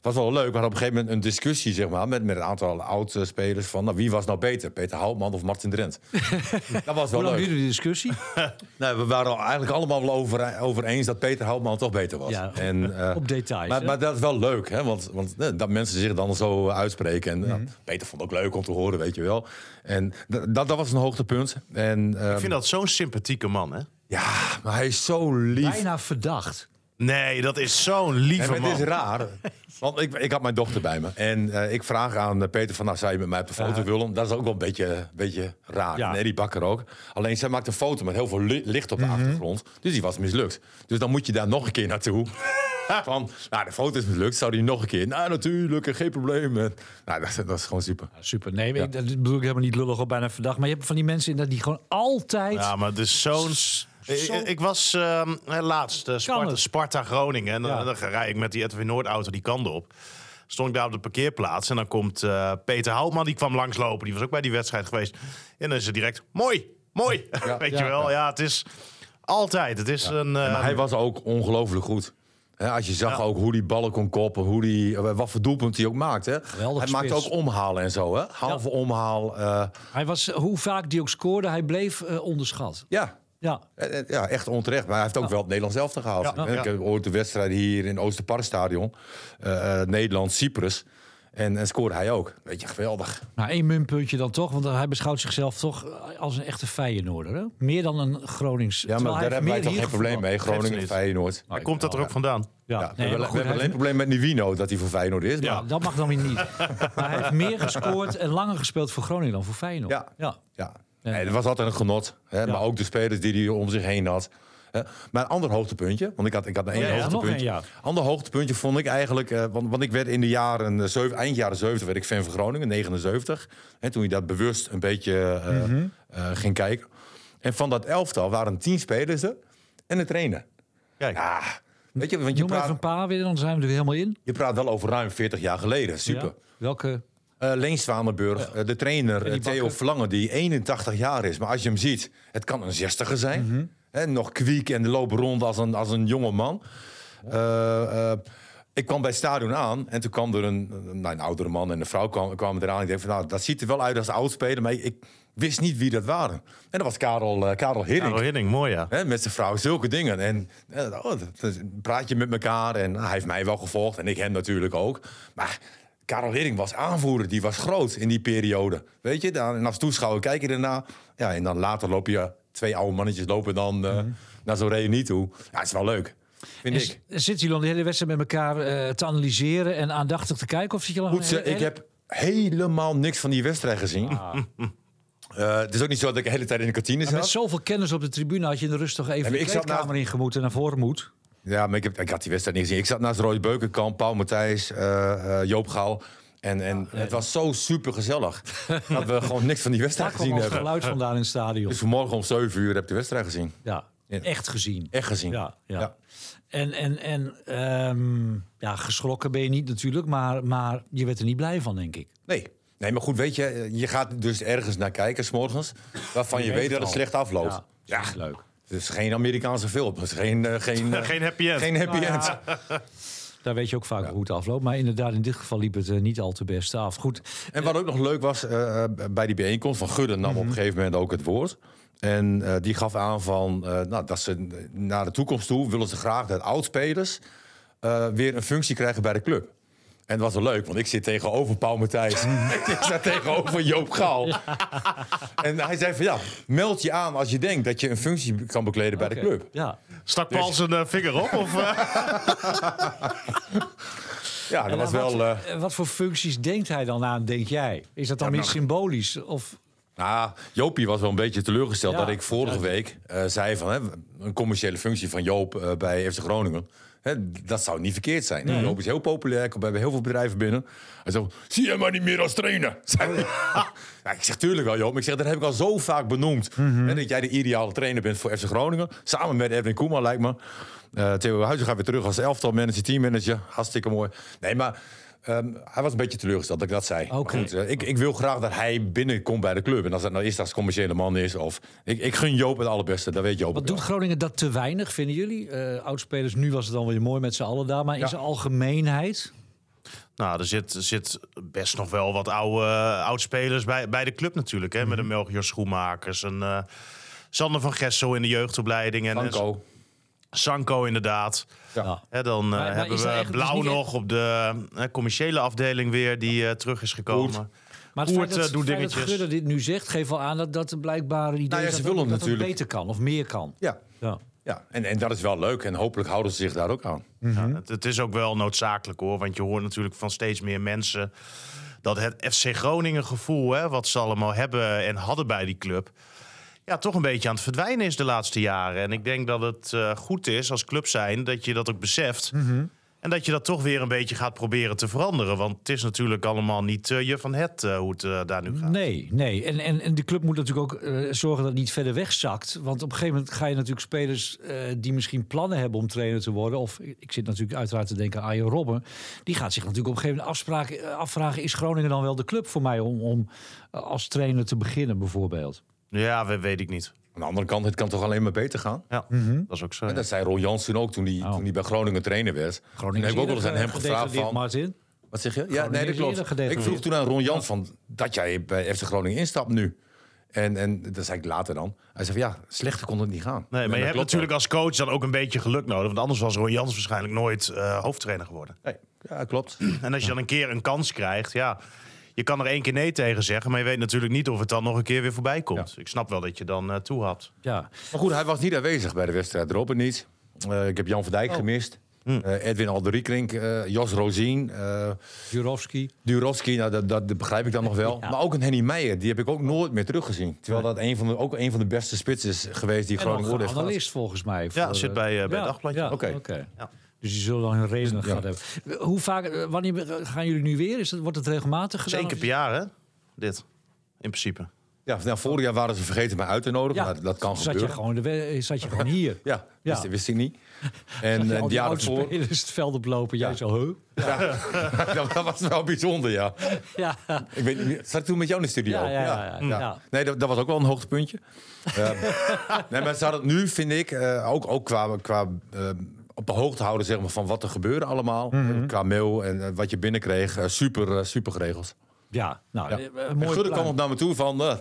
Speaker 4: was wel leuk. We hadden op een gegeven moment een discussie zeg maar, met, met een aantal oud-spelers. Van nou, wie was nou beter, Peter Houtman of Martin Drent? [LAUGHS] dat was wel
Speaker 2: Hoe lang
Speaker 4: leuk.
Speaker 2: duurde die discussie? [LAUGHS]
Speaker 4: Nou, we waren eigenlijk allemaal wel over, over eens dat Peter Houtman toch beter was.
Speaker 2: Ja,
Speaker 4: en, eh,
Speaker 2: op details,
Speaker 4: Maar, maar dat is wel leuk, hè? Want, want eh, dat mensen zich dan zo uitspreken. En
Speaker 2: Mhm.
Speaker 4: ja, Peter vond het ook leuk om te horen, weet je wel. En dat, dat was een hoogtepunt. En, ehm,
Speaker 3: Ik vind dat zo'n sympathieke man, hè?
Speaker 4: Ja, maar hij is zo lief.
Speaker 2: Bijna verdacht.
Speaker 3: Nee, dat is zo'n lieve
Speaker 4: het
Speaker 3: man.
Speaker 4: is raar. Want ik, ik had mijn dochter bij me. En eh, ik vraag aan eh, Peter van, nou, zou je met mij op de foto willen? Dat is ook wel een beetje, beetje raar.
Speaker 2: Ja.
Speaker 4: En Eddie Bakker ook. Alleen, zij maakt een foto met heel veel li- licht op de achtergrond. Dus die was mislukt. Dus dan moet je daar nog een keer naartoe. [LAUGHS] van, nou, de foto is mislukt. Zou die nog een keer? Nou, natuurlijk, eh, geen probleem. En, nou, dat, dat is gewoon super.
Speaker 2: Ja, super. Nee, ik, dat bedoel ik helemaal niet lullig of bijna verdacht. Maar je hebt van die mensen inderdaad die gewoon altijd...
Speaker 3: Ja, maar het is zo'n... Ik, ik was ehm, laatst eh, Sparta? Sparta Groningen. En dan,
Speaker 2: Ja.
Speaker 3: dan rijd ik met die Edwin Noord auto die kant op. Stond ik daar op de parkeerplaats. En dan komt eh, Peter Houtman, die kwam langslopen. Die was ook bij die wedstrijd geweest. En dan is het direct, mooi, mooi. [LAUGHS] Weet
Speaker 2: Ja.
Speaker 3: je wel, ja, het is altijd. Het is een... eh,
Speaker 4: maar hij was ook ongelooflijk goed. Hè, als je zag
Speaker 3: Ja.
Speaker 4: ook hoe die ballen kon koppen, hoe die, eh, wat voor doelpunt hij ook maakt. Hè.
Speaker 2: Geweldig
Speaker 4: Hij maakte ook omhalen en zo. Hè. Halve omhaal. eh,
Speaker 2: Hij was, hoe vaak die ook scoorde, hij bleef onderschat.
Speaker 4: ja,
Speaker 2: Ja.
Speaker 4: Eh, eh, Ja, echt onterecht. Maar hij heeft ook wel het Nederlands elftal gehaald.
Speaker 3: Ja.
Speaker 4: Eh, Ik heb ooit de wedstrijd hier in Oosterparkstadion. eh, eh, Nederland-Cyprus. En, en scoorde hij ook. Weet je, geweldig.
Speaker 2: Maar één muntpuntje dan toch, want hij beschouwt zichzelf toch als een echte Feyenoorder. Hè? Meer dan een Gronings.
Speaker 4: Ja, maar daar hebben wij toch geen probleem mee. Groningen,
Speaker 3: niet.
Speaker 4: Feyenoord.
Speaker 3: Waar komt dat er ook vandaan?
Speaker 2: Ja,
Speaker 4: Ja,
Speaker 2: nee,
Speaker 4: we hebben,
Speaker 2: maar
Speaker 4: we
Speaker 2: goed,
Speaker 4: hebben
Speaker 2: hij
Speaker 4: alleen
Speaker 2: heeft-
Speaker 4: probleem met Nivino dat hij voor Feyenoord is.
Speaker 2: Ja,
Speaker 4: maar-
Speaker 2: dat mag dan weer niet. [LAUGHS] maar hij heeft meer gescoord en langer gespeeld voor Groningen dan voor Feyenoord.
Speaker 4: Ja.
Speaker 2: ja.
Speaker 4: Ja,
Speaker 2: Ja.
Speaker 4: Nee, dat was altijd een genot. Hè?
Speaker 2: Ja.
Speaker 4: Maar ook de spelers die hij om zich heen had. Hè? Maar een ander hoogtepuntje, want ik had, ik had een één
Speaker 2: ja, nog
Speaker 4: hoogtepuntje.
Speaker 2: één, ja.
Speaker 4: Ander hoogtepuntje vond ik eigenlijk, eh, want, want ik werd in de jaren, zeven, eind jaren 70 werd ik fan van Groningen, 79. Hè, toen je dat bewust een beetje eh,
Speaker 2: Mhm.
Speaker 4: eh, ging kijken. En van dat elftal waren tien spelers er en een trainer.
Speaker 3: Kijk,
Speaker 4: Ja, weet je, want je
Speaker 2: Noem even een
Speaker 4: praat,
Speaker 2: paar weer, dan zijn we er weer helemaal in.
Speaker 4: je praat wel over ruim 40 jaar geleden. Super.
Speaker 2: Welke?
Speaker 4: Eh Leen Zwanenburg, eh, de trainer
Speaker 2: die
Speaker 4: eh, Theo. Verlangen, die 81 jaar is. Maar als je hem ziet, het kan een 60er zijn.
Speaker 2: Mhm.
Speaker 4: Hè, nog kwiek en lopen rond als een, als een jonge man. Eh, eh, ik kwam bij het stadion aan en toen kwam er een, een- nou, een oudere man en een vrouw kwam, kwamen eraan. Ik dacht van, nou, dat ziet er wel uit als oudspeler, maar ik wist niet wie dat waren. En dat was Karel, eh, Karel Hiddink.
Speaker 3: Karel Hiddink, mooi ja.
Speaker 4: Hè, met zijn vrouw, zulke dingen. En oh, praat je met elkaar. En nou, hij heeft mij wel gevolgd en ik hem natuurlijk ook. Maar Karel Hiddink was aanvoerder, die was groot in die periode. Weet je, dan, en als toeschouwer kijk je ernaar. Ja, en dan later loop je, twee oude mannetjes lopen dan eh, naar zo'n reunie toe. Ja, het is wel leuk, vind
Speaker 2: En
Speaker 4: ik.
Speaker 2: Zitten jullie dan de hele wedstrijd met elkaar eh, te analyseren en aandachtig te kijken? Of zit je
Speaker 4: Goed, ze, ik heb helemaal niks van die wedstrijd gezien. [LAUGHS] Eh, het is ook niet zo dat ik de hele tijd in de kantine
Speaker 2: Met
Speaker 4: zat.
Speaker 2: zoveel kennis op de tribune had je in de rust toch even
Speaker 4: maar
Speaker 2: de kleedkamer
Speaker 4: naast-
Speaker 2: in gemoeten en naar voren moet.
Speaker 4: Ja, maar ik, heb, ik had die wedstrijd niet gezien. Ik zat naast Roy Beukenkamp, Paul Matthijs, eh, Joop Gaal. En, en het was zo super gezellig [LAUGHS] dat we gewoon niks van die wedstrijd gezien
Speaker 2: al het
Speaker 4: hebben.
Speaker 2: geluid vandaan in het stadion.
Speaker 4: Dus vanmorgen om 7 uur heb ik de wedstrijd gezien.
Speaker 2: Ja,
Speaker 4: Ja.
Speaker 2: echt gezien.
Speaker 4: Echt gezien.
Speaker 2: Ja, ja. En, en, en ehm, ja, geschrokken ben je niet natuurlijk, maar, maar je werd er niet blij van, denk ik.
Speaker 4: Nee. nee, maar goed, weet je, je gaat dus ergens naar kijken, s'morgens, waarvan je,
Speaker 2: weet
Speaker 4: dat het
Speaker 2: al.
Speaker 4: slecht afloopt.
Speaker 2: Ja, leuk.
Speaker 4: Het is geen Amerikaanse film. Het is geen, eh, geen, [LAUGHS] eh,
Speaker 3: Geen happy end.
Speaker 4: geen happy
Speaker 2: Nou
Speaker 4: end.
Speaker 2: ja, [LAUGHS] Daar weet je ook vaak hoe het afloopt. Maar inderdaad, in dit geval liep het eh, niet al te best af. Goed,
Speaker 4: En wat ook nog leuk was bij die bijeenkomst van Gudde nam op een gegeven moment ook het woord. En eh, die gaf aan van eh, nou, dat ze naar de toekomst toe willen ze graag dat oudspelers eh weer een functie krijgen bij de club. En het was wel leuk, want ik zit tegenover Paul Matthijs. [LAUGHS] ik sta tegenover Joop Gaal. En hij zei van ja, meld je aan als je denkt dat je een functie kan bekleden bij de club.
Speaker 2: Ja.
Speaker 3: Stak Paul zijn eh, vinger op? Of, eh? [LAUGHS]
Speaker 4: Ja, dat
Speaker 2: En
Speaker 4: was
Speaker 2: wat,
Speaker 4: wel... eh,
Speaker 2: eh, wat voor functies denkt hij dan aan, denk jij? Is dat dan
Speaker 4: Ja,
Speaker 2: meer
Speaker 4: nou-
Speaker 2: symbolisch? Of,
Speaker 4: Nou, Jopie was wel een beetje teleurgesteld
Speaker 2: Ja.
Speaker 4: dat ik vorige
Speaker 2: Ja.
Speaker 4: week eh, zei van hè, een commerciële functie van Joop eh, bij FC Groningen. Hè, dat zou niet verkeerd zijn. Joop is heel populair, komt bij heel veel bedrijven binnen. Hij zegt, zie je maar niet meer als trainer. [LAUGHS] Hij. [LAUGHS] ja, ik zeg, tuurlijk wel Joop. Ik zeg, dat heb ik al zo vaak benoemd. Hè, dat jij de ideale trainer bent voor FC Groningen. Samen met Edwin Koeman, lijkt me. Eh Theo Huizen gaat weer terug als elftal manager, teammanager. Hartstikke mooi. Nee, maar... ehm, hij was een beetje teleurgesteld dat ik dat zei. Goed, eh, ik, ik wil graag dat hij binnenkomt bij de club. En als dat nou is als commerciële man is. Of, ik, ik gun Joop het allerbeste, dat weet Joop
Speaker 2: wat doet
Speaker 4: wel.
Speaker 2: Groningen dat te weinig, vinden jullie? Eh oudspelers, nu was het dan weer mooi met z'n allen daar. Maar in
Speaker 4: Ja.
Speaker 2: zijn algemeenheid?
Speaker 3: Nou, er zit, zit best nog wel wat oude uh, oudspelers bij, bij de club natuurlijk. Hè? Met een Melchior Schoenmakers, een eh, Sander van Gessel in de jeugdopleiding. En, en
Speaker 4: Sanko.
Speaker 3: Inderdaad.
Speaker 4: Ja.
Speaker 3: Dan eh,
Speaker 2: Maar- maar
Speaker 3: hebben we Blauw
Speaker 2: niet echt-
Speaker 3: nog op de commerciële afdeling weer die eh, terug is gekomen.
Speaker 4: Goed.
Speaker 2: Maar het
Speaker 3: Koert,
Speaker 2: feit dat,
Speaker 3: eh,
Speaker 2: feit dat
Speaker 3: dingetjes.
Speaker 2: Gudde dit nu zegt, geeft wel aan dat, dat blijkbaar idee
Speaker 4: Nou ja,
Speaker 2: is
Speaker 4: ze
Speaker 2: dat,
Speaker 4: willen
Speaker 2: het, dat het
Speaker 4: natuurlijk-
Speaker 2: beter kan of meer kan.
Speaker 4: Ja,
Speaker 2: Ja.
Speaker 4: ja. En, en dat is wel leuk. En hopelijk houden ze zich daar ook aan.
Speaker 3: Ja, het, het is ook wel noodzakelijk hoor. Want je hoort natuurlijk van steeds meer mensen dat het FC Groningen gevoel, hè, wat ze allemaal hebben en hadden bij die club. Ja, toch een beetje aan het verdwijnen is de laatste jaren. En ik denk dat het eh, goed is als club zijn dat je dat ook beseft. En dat je dat toch weer een beetje gaat proberen te veranderen. Want het is natuurlijk allemaal niet eh, je van het eh, hoe het daar nu gaat.
Speaker 2: Nee, nee. En, en, en de club moet natuurlijk ook zorgen dat het niet verder wegzakt. Want op een gegeven moment ga je natuurlijk spelers die misschien plannen hebben om trainer te worden. Of ik zit natuurlijk uiteraard te denken aan Arjen Robben. Die gaat zich natuurlijk op een gegeven moment afspraken, eh, afvragen: is Groningen dan wel de club voor mij om, om als trainer te beginnen, bijvoorbeeld?
Speaker 3: Ja, we, weet ik niet.
Speaker 4: Aan de andere kant, het kan toch alleen maar beter gaan?
Speaker 3: Ja, dat is ook zo.
Speaker 4: En dat zei Ron Jansen ook toen hij,
Speaker 2: Oh.
Speaker 4: toen hij bij Groningen trainer werd.
Speaker 2: Groningen
Speaker 4: en heb ik ook wel eens aan hem gevraagd van...
Speaker 2: Martin.
Speaker 4: Wat zeg je? Ja, nee, dat
Speaker 2: is eerder
Speaker 4: klopt.
Speaker 2: gedegradeerd.
Speaker 4: Ik vroeg toen aan Ron Jans van dat jij bij FC Groningen instapt nu. En, en dat zei ik later dan. Hij zei van ja, slechter kon het niet gaan.
Speaker 3: Nee, maar je hebt natuurlijk als coach dan ook een beetje geluk nodig. Want anders was Roy Jans waarschijnlijk nooit eh, hoofdtrainer geworden.
Speaker 4: Nee, ja, klopt.
Speaker 3: En als je dan een keer een kans krijgt, ja, je kan er één keer nee tegen zeggen, maar je weet natuurlijk niet of het dan nog een keer weer voorbij komt. Ik snap wel dat je dan eh toe had.
Speaker 2: Ja.
Speaker 4: Maar goed, hij was niet aanwezig bij de wedstrijd. Robben niet. Eh, ik heb Jan van
Speaker 2: Oh.
Speaker 4: Dijk gemist.
Speaker 2: Hm.
Speaker 4: Eh, Edwin Alderiekrink, eh Jos Rozien, eh
Speaker 2: Jurovski.
Speaker 4: Durovski, nou, dat, dat begrijp ik dan nog wel. Maar ook een Henny Meijer, die heb ik ook nooit meer teruggezien. Terwijl dat een van de, ook een van de beste spitsen is geweest die
Speaker 2: En
Speaker 4: Groningen heeft gehad.
Speaker 2: analist volgens mij.
Speaker 3: Ja, zit bij, bij het Dagbladje.
Speaker 2: Ja,
Speaker 4: Oké.
Speaker 2: oké.
Speaker 3: Ja.
Speaker 2: Dus die zullen dan hun redenen
Speaker 4: Ja.
Speaker 2: gehad hebben. Hoe vaak, eh, wanneer gaan jullie nu weer? Is het, wordt het regelmatig gedaan?
Speaker 3: Eén keer per jaar, hè? Dit, in principe.
Speaker 4: Ja, nou, vorig jaar waren ze vergeten mij uit te nodigen.
Speaker 2: Ja,
Speaker 4: maar dat kan
Speaker 2: zat je,
Speaker 4: gebeuren.
Speaker 2: gewoon, de we- zat je gewoon hier.
Speaker 4: Ja,
Speaker 2: Ja.
Speaker 4: Wist, wist ik niet. [LAUGHS] En
Speaker 2: Ja,
Speaker 4: eh,
Speaker 2: die
Speaker 4: jaar ervoor...
Speaker 2: oudspelers het veld oplopen. Jij
Speaker 4: Ja.
Speaker 2: zo, huh? [LAUGHS]
Speaker 4: dat, dat was wel bijzonder, ja.
Speaker 2: Ja,
Speaker 4: Ik weet niet, zat ik toen met jou in de studio?
Speaker 2: Ja, ja, ja, ja. Ja.
Speaker 4: Nee, dat, dat was ook wel een hoogtepuntje. [LAUGHS] Ehm, nee, maar ze hadden het nu, vind ik, eh, ook, ook qua, qua ehm, op de hoogte houden zeg maar, van wat er gebeurde allemaal. Qua mail en eh, wat je binnenkreeg. eh, super, super geregeld.
Speaker 2: ja. nou,
Speaker 4: Ja. En
Speaker 2: een mooi
Speaker 4: Gudde kwam op naar me toe van... eh,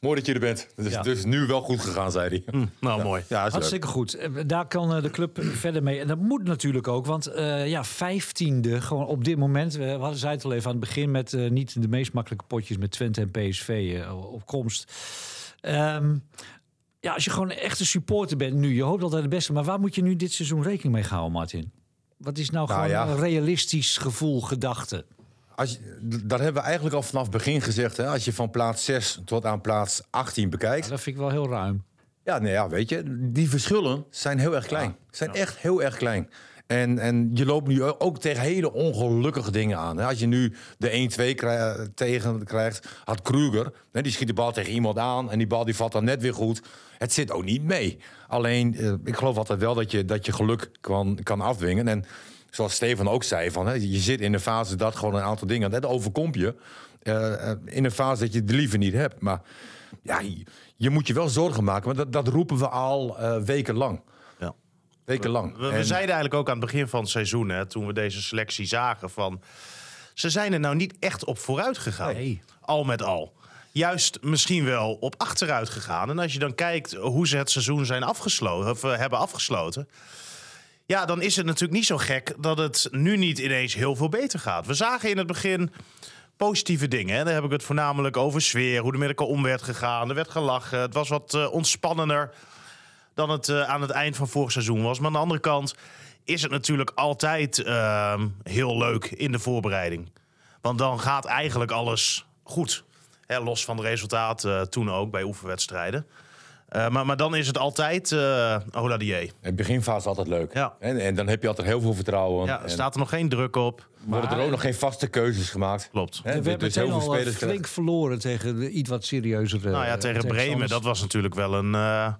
Speaker 4: mooi dat je er bent. Het is
Speaker 2: Ja.
Speaker 4: dus nu wel goed gegaan, zei hij.
Speaker 3: Nou, mooi.
Speaker 4: Ja, is leuk.
Speaker 2: Hartstikke goed. Daar kan de club verder mee. En dat moet natuurlijk ook. Want eh, ja, vijftiende gewoon op dit moment. We hadden het al even aan het begin met niet de meest makkelijke potjes met Twente en PSV op komst. Ehm, ja, als je gewoon een echte supporter bent nu, je hoopt altijd het beste. Maar waar moet je nu dit seizoen rekening mee houden, Martin? Wat is nou,
Speaker 4: Nou,
Speaker 2: gewoon
Speaker 4: ja.
Speaker 2: een realistisch gevoel, gedachte?
Speaker 4: Als je, dat hebben we eigenlijk al vanaf het begin gezegd. Hè? Als je van plaats 6 tot aan plaats 18 bekijkt.
Speaker 2: Ja, dat vind ik wel heel ruim.
Speaker 4: Ja, nee, ja, weet je, die verschillen zijn heel erg klein. Zijn echt heel erg klein. En, en je loopt nu ook tegen hele ongelukkige dingen aan. Als je nu de 1-2 krij- tegen krijgt, had Kruger, die schiet de bal tegen iemand aan en die bal die valt dan net weer goed. Het zit ook niet mee. Alleen, eh, ik geloof altijd wel dat je, dat je geluk kan, kan afdwingen. En zoals Stefan ook zei, van, je zit in een fase dat gewoon een aantal dingen, dat overkomt je. eh, eh, in een fase dat je het liever niet hebt. Maar ja, je, moet je wel zorgen maken. Maar dat, dat roepen we al eh, wekenlang.
Speaker 3: Ja.
Speaker 4: Wekenlang.
Speaker 3: We, we
Speaker 4: En-
Speaker 3: zeiden eigenlijk ook aan het begin van het seizoen, hè, toen we deze selectie zagen, van ze zijn er nou niet echt op vooruit gegaan.
Speaker 2: Nee.
Speaker 3: Al met al. Juist misschien wel op achteruit gegaan. En als je dan kijkt hoe ze het seizoen zijn afgesloten, of, eh, hebben afgesloten. Ja, dan is het natuurlijk niet zo gek dat het nu niet ineens heel veel beter gaat. We zagen in het begin positieve dingen. Hè. Daar heb ik het voornamelijk over sfeer, hoe met elkaar om werd gegaan. Er werd gelachen, het was wat uh, ontspannender dan het uh, aan het eind van vorig seizoen was. Maar aan de andere kant is het natuurlijk altijd uh, heel leuk in de voorbereiding. Want dan gaat eigenlijk alles goed. Hè, los van de resultaten uh, toen ook bij oefenwedstrijden. Uh, maar, maar dan is het altijd uh, Die.
Speaker 4: Het beginfase is altijd leuk.
Speaker 3: Ja.
Speaker 4: En, en dan heb je altijd heel veel vertrouwen.
Speaker 3: Ja, er staat er nog geen druk op.
Speaker 4: worden er ook nog geen vaste keuzes gemaakt.
Speaker 3: Klopt.
Speaker 4: Hè,
Speaker 2: we hebben
Speaker 4: dus heel veel
Speaker 2: al eh,
Speaker 4: spelers
Speaker 2: flink verloren tegen de iets wat serieuzere...
Speaker 3: Nou ja,
Speaker 2: eh,
Speaker 3: tegen Bremen, dat was natuurlijk wel een uh,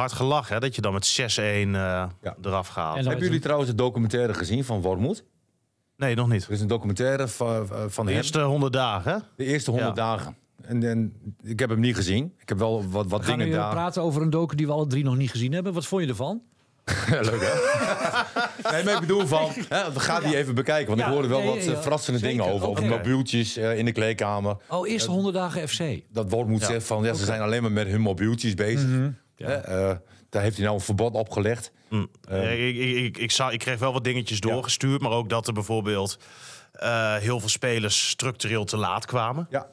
Speaker 3: hard gelach. Hè, dat je dan met 6-1 uh, eraf gaat.
Speaker 4: Hebben jullie trouwens de documentaire gezien van Wormoed?
Speaker 3: Nee, nog niet.
Speaker 4: Er is een documentaire van, van
Speaker 3: De
Speaker 4: hem.
Speaker 3: eerste 100 dagen.
Speaker 4: De eerste 100
Speaker 3: Ja.
Speaker 4: dagen. En, en ik heb hem niet gezien. Ik heb wel wat, wat
Speaker 2: We gaan
Speaker 4: dingen
Speaker 2: nu
Speaker 4: daar.
Speaker 2: praten over een docu die we alle drie nog niet gezien hebben. Wat vond je ervan? [LAUGHS]
Speaker 4: Leuk hè? [LAUGHS] nee, maar ik bedoel van, hè, we gaan die even bekijken. Want
Speaker 2: Ja,
Speaker 4: ik hoorde wel
Speaker 2: nee,
Speaker 4: wat
Speaker 2: ja,
Speaker 4: eh, verrassende
Speaker 2: zeker.
Speaker 4: dingen over. Over mobieltjes eh, in de kleedkamer.
Speaker 2: Oh, eerste 100 dagen FC.
Speaker 4: Dat Wormoed
Speaker 3: Ja.
Speaker 4: zegt van, ja, ze zijn alleen maar met hun mobieltjes bezig.
Speaker 2: Mhm.
Speaker 4: Hè, eh, daar heeft hij nou een verbod opgelegd.
Speaker 3: Hm. Eh, ik, ik, ik, ik, zag, ik kreeg wel wat dingetjes doorgestuurd. Maar ook dat er bijvoorbeeld eh, heel veel spelers structureel te laat kwamen.
Speaker 4: Ja.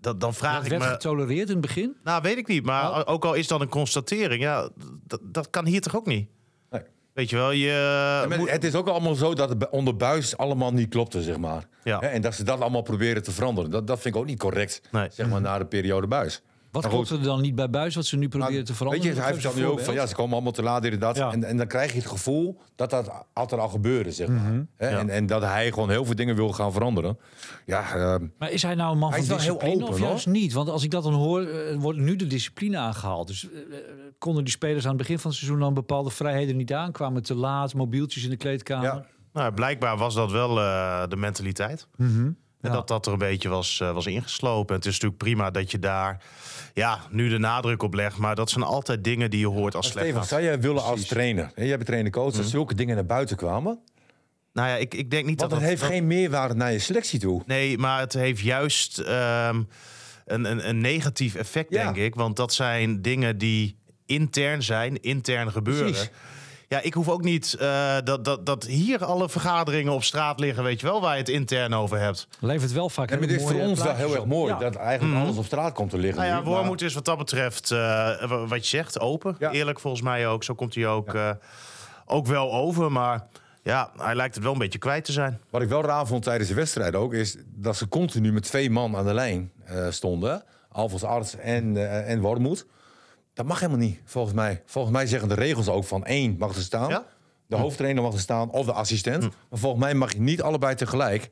Speaker 3: Dat, dan vraag
Speaker 2: Dat
Speaker 3: ik
Speaker 2: werd
Speaker 3: me...
Speaker 2: getolereerd in het begin.
Speaker 3: Nou, weet ik niet. Maar
Speaker 2: Oh.
Speaker 3: ook al is dat een constatering, ja, dat, dat kan hier toch ook niet?
Speaker 4: Nee.
Speaker 3: Weet je wel, je
Speaker 4: Ja, maar
Speaker 3: moet-
Speaker 4: het is ook allemaal zo dat het onder buis allemaal niet klopte, zeg maar.
Speaker 3: Ja.
Speaker 4: Hè, En dat ze dat allemaal proberen te veranderen. Dat, dat vind ik ook niet correct,
Speaker 3: Nee.
Speaker 4: zeg maar, na de periode buis.
Speaker 2: Wat klopte er dan niet bij Buis wat ze nu proberen
Speaker 4: Nou,
Speaker 2: te veranderen?
Speaker 4: Weet je, hij vertelt nu ook van ja, ze komen allemaal te laat, dit en.
Speaker 2: Ja.
Speaker 4: En, en dan krijg je het gevoel dat dat altijd al gebeurde, zeg maar.
Speaker 2: Mhm.
Speaker 3: Ja.
Speaker 4: en, en dat hij gewoon heel veel dingen wil gaan veranderen. Ja, eh,
Speaker 2: Maar is hij nou een man
Speaker 4: Hij
Speaker 2: van
Speaker 4: is wel heel
Speaker 2: discipline
Speaker 4: open,
Speaker 2: of juist niet? Want als ik dat dan hoor, eh, wordt nu de discipline aangehaald. Dus eh, eh, konden die spelers aan het begin van het seizoen dan bepaalde vrijheden niet aan? Kwamen te laat, mobieltjes in de kleedkamer?
Speaker 4: ja.
Speaker 3: nou, blijkbaar was dat wel eh, de mentaliteit.
Speaker 2: Mhm.
Speaker 3: En
Speaker 2: Ja.
Speaker 3: dat dat er een beetje was, eh, was ingeslopen. Het is natuurlijk prima dat je daar ja, nu de nadruk op legt. Maar dat zijn altijd dingen die je hoort als slecht
Speaker 4: Steven, zou jij willen als trainer? hè, Jij bent trainer-coach,
Speaker 2: Mhm.
Speaker 4: dat zulke dingen naar buiten kwamen?
Speaker 3: Nou ja, ik, ik denk niet
Speaker 4: Want
Speaker 3: dat
Speaker 4: het
Speaker 3: dat-
Speaker 4: heeft geen meerwaarde naar je selectie toe.
Speaker 3: Nee, maar het heeft juist ehm, een, een, een negatief effect,
Speaker 4: Ja.
Speaker 3: denk ik. Want dat zijn dingen die intern zijn, intern gebeuren.
Speaker 4: Precies.
Speaker 3: Ja, ik hoef ook niet eh, dat, dat, dat hier alle vergaderingen op straat liggen, weet je wel, waar je het intern over hebt.
Speaker 2: Levert wel vaak
Speaker 4: En het is voor ons wel heel erg mooi
Speaker 2: Ja.
Speaker 4: dat eigenlijk alles op straat komt te liggen.
Speaker 3: Nou ja,
Speaker 4: nu, maar-
Speaker 3: Wormoed is wat dat betreft, eh, wa- wat je zegt, open.
Speaker 4: Ja.
Speaker 3: Eerlijk volgens mij ook. Zo komt hij ook, eh, ook wel over. Maar ja, hij lijkt het wel een beetje kwijt te zijn.
Speaker 4: Wat ik wel raar vond tijdens de wedstrijd ook, is dat ze continu met twee man aan de lijn eh, stonden. Alvast Arts en, en Wormoed. Dat mag helemaal niet, volgens mij. Volgens mij zeggen de regels ook van één mag er staan.
Speaker 3: Ja?
Speaker 4: De hoofdtrainer mag er staan of de assistent.
Speaker 3: Hm.
Speaker 4: Maar volgens mij mag je niet allebei tegelijk.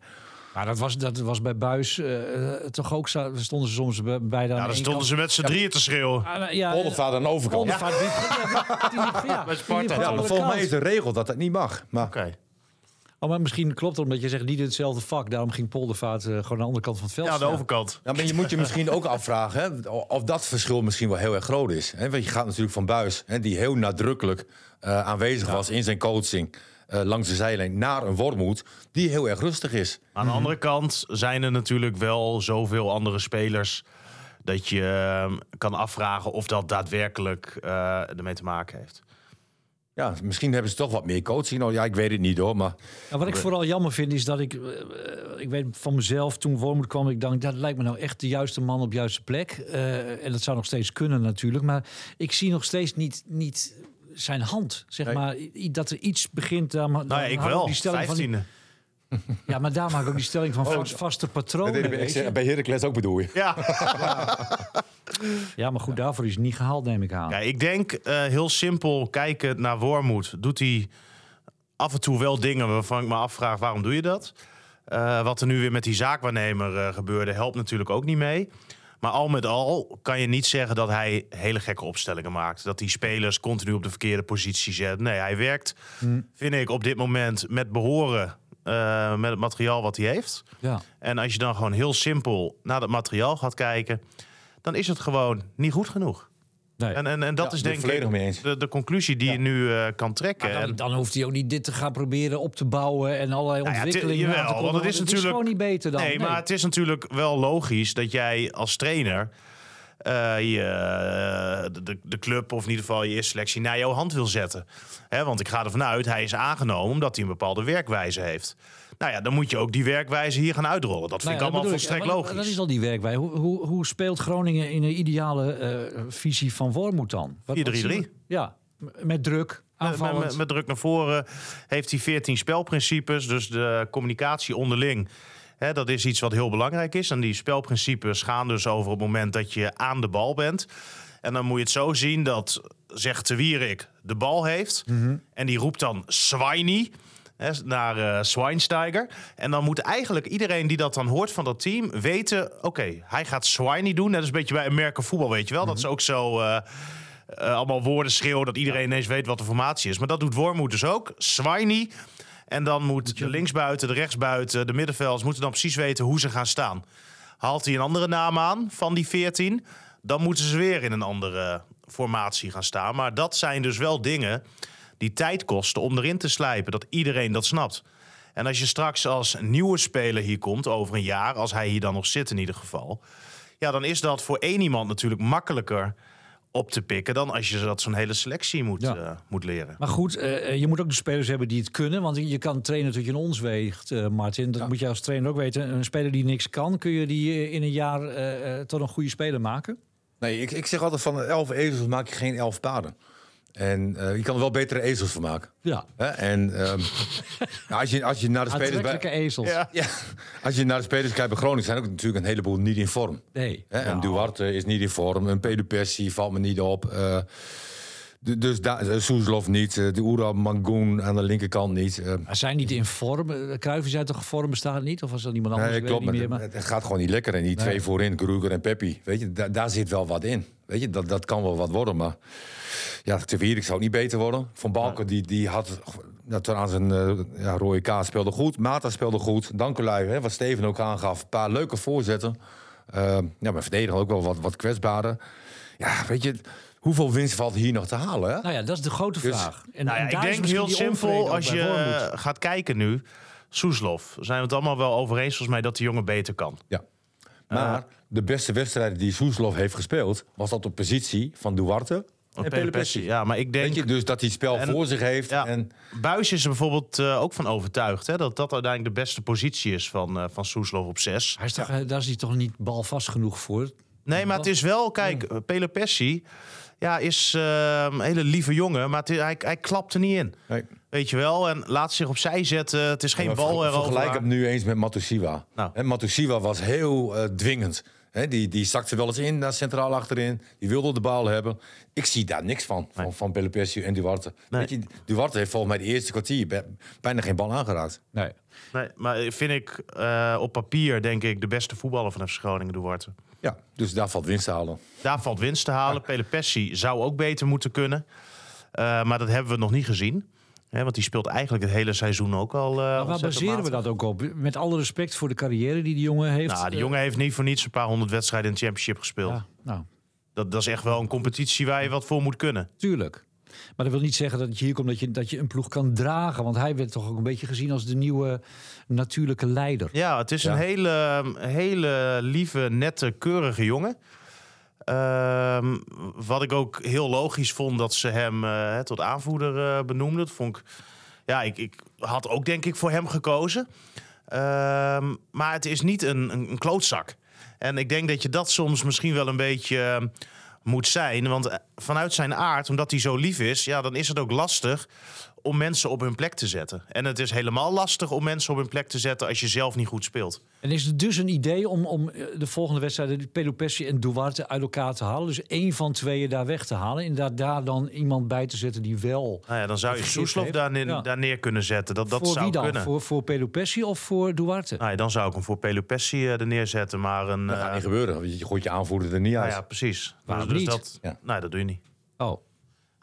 Speaker 2: Maar dat was, dat was bij Buis eh, eh, toch ook zo. Stonden ze soms bij- aan
Speaker 3: Ja, dan stonden
Speaker 2: kant.
Speaker 3: ze met z'n drieën te schreeuwen.
Speaker 2: Nou, ja,
Speaker 4: Poldervaart aan de overkant. [LAUGHS]
Speaker 2: Ja, maar ja, de
Speaker 4: volgens mij is de regel dat dat niet mag. Maar
Speaker 3: Oké.
Speaker 2: Oh, maar misschien klopt het omdat je zegt niet in hetzelfde vak. Daarom ging Poldervaart eh, gewoon aan de andere kant van het veld
Speaker 3: Ja, de overkant.
Speaker 4: Ja, maar je moet je misschien ook afvragen hè, of dat verschil misschien wel heel erg groot is. Hè? Want je gaat natuurlijk van Buis, hè, die heel nadrukkelijk eh, aanwezig was in zijn coaching eh, langs de zijlijn, naar een Wormoed die heel erg rustig is.
Speaker 3: Aan de andere kant zijn er natuurlijk wel zoveel andere spelers dat je ehm, kan afvragen of dat daadwerkelijk eh, ermee te maken heeft.
Speaker 4: Ja, misschien hebben ze toch wat meer coaching. Nou, ja, ik weet het niet hoor, maar
Speaker 2: Nou, wat ik vooral jammer vind is dat ik, eh, ik weet van mezelf, toen Wormoed kwam, ik dacht, dat lijkt me nou echt de juiste man op de juiste plek. Eh, en dat zou nog steeds kunnen natuurlijk, maar ik zie nog steeds niet, niet zijn hand, zeg
Speaker 4: Nee.
Speaker 2: maar, dat er iets begint. Dan, dan
Speaker 3: Nou ja, ik wel.
Speaker 2: Die stelling van die-
Speaker 3: Vijftiende. [LAUGHS]
Speaker 2: ja, maar daar maak ik ook die stelling van
Speaker 4: Oh,
Speaker 2: vast, vaste
Speaker 4: dat
Speaker 2: patronen.
Speaker 4: deed ik bij,
Speaker 2: je.
Speaker 4: bij Heracles ook bedoel je.
Speaker 3: Ja. [LAUGHS]
Speaker 2: Ja, maar goed, daarvoor is het niet gehaald, neem ik aan.
Speaker 3: ja, ik denk eh, heel simpel kijken naar Wormoed. Doet hij af en toe wel dingen waarvan ik me afvraag waarom doe je dat? Eh, wat er nu weer met die zaakwaarnemer eh, gebeurde, helpt natuurlijk ook niet mee. Maar al met al kan je niet zeggen dat hij hele gekke opstellingen maakt. Dat hij spelers continu op de verkeerde positie zet. Nee, hij werkt, vind ik, op dit moment met behoren eh, met het materiaal wat hij heeft.
Speaker 2: Ja.
Speaker 3: En als je dan gewoon heel simpel naar dat materiaal gaat kijken, dan is het gewoon niet goed genoeg.
Speaker 2: Nee.
Speaker 3: En, en, en dat
Speaker 4: Ja,
Speaker 3: is denk
Speaker 4: ik mee eens.
Speaker 3: de, de conclusie die je nu eh, kan trekken.
Speaker 2: Maar
Speaker 3: En-
Speaker 2: dan, dan hoeft hij ook niet dit te gaan proberen op te bouwen en allerlei
Speaker 3: Nou ja,
Speaker 2: ontwikkelingen
Speaker 3: jawel,
Speaker 2: aan te
Speaker 3: want
Speaker 2: kondigen,
Speaker 3: het is natuurlijk-
Speaker 2: gewoon niet beter dan.
Speaker 3: nee, maar het is natuurlijk wel logisch dat jij als trainer eh, je, eh, de- de, club of in ieder geval je eerste selectie naar jouw hand wil zetten. Hè, want ik ga ervan uit, hij is aangenomen omdat hij een bepaalde werkwijze heeft. Nou ja, dan moet je ook die werkwijze hier gaan uitrollen. Dat vind
Speaker 2: Nou
Speaker 3: ik allemaal volstrekt logisch.
Speaker 2: Dat is al die werkwijze. Hoe, hoe, hoe speelt Groningen in een ideale eh, visie van Wormoed dan? Wat- wat
Speaker 3: 4-3-3.
Speaker 2: zien we? Ja, met druk,
Speaker 3: Met, met, met druk naar voren heeft hij 14 spelprincipes. Dus de communicatie onderling. Dat is iets wat heel belangrijk is. En die spelprincipes gaan dus over het moment dat je aan de bal bent. En dan moet je het zo zien dat, zegt de Wierik, de bal heeft. En die roept dan Swiney naar eh Schweinsteiger. En dan moet eigenlijk iedereen die dat dan hoort van dat team weten... oké, hij gaat Swiney doen. Net als een beetje bij Amerika voetbal, weet je wel. Dat is ook zo... eh, eh, allemaal woorden schreeuwen dat iedereen ineens weet wat de formatie is. Maar dat doet Wormoed dus ook. Swiney. En dan moet de linksbuiten, de rechtsbuiten, de middenvelders... moeten dan precies weten hoe ze gaan staan. Haalt hij een andere naam aan van die 14... dan moeten ze weer in een andere formatie gaan staan. Maar dat zijn dus wel dingen die tijd kosten om erin te slijpen. Dat iedereen dat snapt. En als je straks als nieuwe speler hier komt, over een jaar... als hij hier dan nog zit in ieder geval... ja, dan is dat voor één iemand natuurlijk makkelijker op te pikken... dan als je dat zo'n hele selectie moet,
Speaker 2: Ja.
Speaker 3: eh, moet leren.
Speaker 2: Maar goed, eh, je moet ook de spelers hebben die het kunnen. Want je kan trainen tot je een ons weegt, eh, Martin. Dat moet je als trainer ook weten. Een speler die niks kan, kun je die eh, in een jaar eh, eh, tot een goede speler maken?
Speaker 4: Nee, ik, ik zeg altijd van elf ezels maak je geen elf paarden. En eh, je kan er wel betere ezels van maken.
Speaker 2: Ja,
Speaker 4: Hè? En ehm, [LAUGHS] als, je, als je naar de spelers bij,
Speaker 2: ezels.
Speaker 3: Ja.
Speaker 4: ja, als je naar de spelers kijkt bij Groningen zijn ook natuurlijk een heleboel niet in vorm.
Speaker 2: Nee.
Speaker 4: Hè?
Speaker 2: Nou,
Speaker 4: Een Duarte is niet in vorm. Een Pedro Pessi valt me niet op. eh, dus daar, uh, Soeslof niet. eh, de Oera Mangoen aan de linkerkant niet. eh,
Speaker 2: Maar zijn niet in vorm. Eh, Cruijff is uit de vorm bestaat niet? Of was dat iemand anders?
Speaker 4: Nee,
Speaker 2: Ik
Speaker 4: klopt.
Speaker 2: niet meer, maar...
Speaker 4: het, gaat gewoon niet lekker. En die twee voorin, Kruger en Peppi, weet je, da- daar zit wel wat in. Weet je, dat, dat kan wel wat worden. Maar ja, te Wierik zou niet beter worden. Van Balken, die, die had tot aan zijn eh, ja, rode kaart speelde goed. Mata speelde goed. Dankelui, hè, wat Steven ook aangaf. Een paar leuke voorzetten. Eh, ja, maar verdedigen ook wel wat, wat kwetsbaarder. Ja, weet je, hoeveel winst valt hier nog te halen? Hè?
Speaker 2: Nou ja, dat is de grote
Speaker 4: Dus-
Speaker 2: vraag. En,
Speaker 3: Nou ja,
Speaker 2: en
Speaker 3: ik denk heel simpel, als je eh, gaat kijken nu... Soeslof, zijn we het allemaal wel over eens volgens mij dat die jongen beter kan.
Speaker 4: Ja. Maar de beste wedstrijden die Soeslof heeft gespeeld... was dat op positie van Duarte en.
Speaker 3: Ja, maar ik denk...
Speaker 4: Weet je, dus dat hij het spel
Speaker 3: En-
Speaker 4: voor zich heeft.
Speaker 3: Ja.
Speaker 4: En,
Speaker 3: Buis is er bijvoorbeeld eh, ook van overtuigd... Hè, dat dat uiteindelijk de beste positie is van, eh van Soeslof op 6.
Speaker 2: Hij is toch, eh, daar is hij toch niet balvast genoeg voor?
Speaker 3: Nee, maar het is wel... Kijk, eh, Pessi ja, is eh, een hele lieve jongen... maar het hij, hij klapt er niet in.
Speaker 4: nee.
Speaker 3: Weet je wel? En laat zich opzij zetten. Het is geen
Speaker 4: Maar
Speaker 3: bal
Speaker 4: ver-
Speaker 3: erover.
Speaker 4: Vergelijk hem nu eens met Matusiwa.
Speaker 3: Nou.
Speaker 4: En Matusiwa was heel eh, dwingend. Hè, die, die zakte wel eens in, naar centraal achterin. Die wilde de bal hebben. Ik zie daar niks van, van, van en Duarte.
Speaker 3: Nee.
Speaker 4: Weet je, Duarte heeft volgens mij de eerste kwartier bijna geen bal aangeraakt.
Speaker 2: Nee.
Speaker 3: Nee, maar vind ik eh, op papier denk ik de beste voetballer van FC Groningen, Duarte.
Speaker 4: Ja, dus daar valt winst te halen.
Speaker 3: Daar valt winst te halen. Pele Pessi zou ook beter moeten kunnen. Eh, maar dat hebben we nog niet gezien. Hè, want die speelt eigenlijk het hele seizoen ook al. eh
Speaker 2: Maar waar baseren we dat ook op? Met alle respect voor de carrière die die jongen heeft.
Speaker 3: Nou, die jongen heeft niet voor niets een paar honderd wedstrijden in de championship gespeeld.
Speaker 2: Ja, nou,
Speaker 3: Dat, dat is echt wel een competitie waar je wat voor moet kunnen.
Speaker 2: tuurlijk. Maar dat wil niet zeggen dat je hier komt dat je, dat je een ploeg kan dragen. Want hij werd toch ook een beetje gezien als de nieuwe natuurlijke leider.
Speaker 3: Ja, het is
Speaker 4: Ja.
Speaker 3: een hele, hele lieve, nette, keurige jongen. Ehm, wat ik ook heel logisch vond dat ze hem eh, tot aanvoerder eh, benoemden. Dat vond ik, ja, ik, ik had ook denk ik voor hem gekozen. Ehm, maar het is niet een, een, een klootzak. En ik denk dat je dat soms misschien wel een beetje eh, moet zijn. Want eh, vanuit zijn aard, omdat hij zo lief is, ja, dan is het ook lastig om mensen op hun plek te zetten. En het is helemaal lastig om mensen op hun plek te zetten als je zelf niet goed speelt.
Speaker 2: En is het dus een idee om, om eh, de volgende wedstrijden Pedro Pessi en Duarte uit elkaar te halen? Dus één van tweeën daar weg te halen. Inderdaad, daar dan iemand bij te zetten die wel.
Speaker 3: Nou ja, dan zou je Soeslof daar, neer-
Speaker 2: Ja.
Speaker 3: daar neer kunnen zetten. Dat, dat
Speaker 2: voor
Speaker 3: zou
Speaker 2: wie dan?
Speaker 3: kunnen.
Speaker 2: Voor, voor Pedro Pessi of voor Duarte?
Speaker 3: Nou ja, dan zou ik hem voor Pelopessi eh, er neerzetten. Maar een.
Speaker 4: Dat gaat
Speaker 3: eh,
Speaker 4: niet gebeuren. want Je gooit je aanvoerder er niet
Speaker 3: nou
Speaker 4: uit.
Speaker 3: ja, precies.
Speaker 2: Waarom
Speaker 3: dus
Speaker 2: niet?
Speaker 3: dat,
Speaker 4: Ja.
Speaker 3: Nee, dat doe je niet.
Speaker 2: Oh,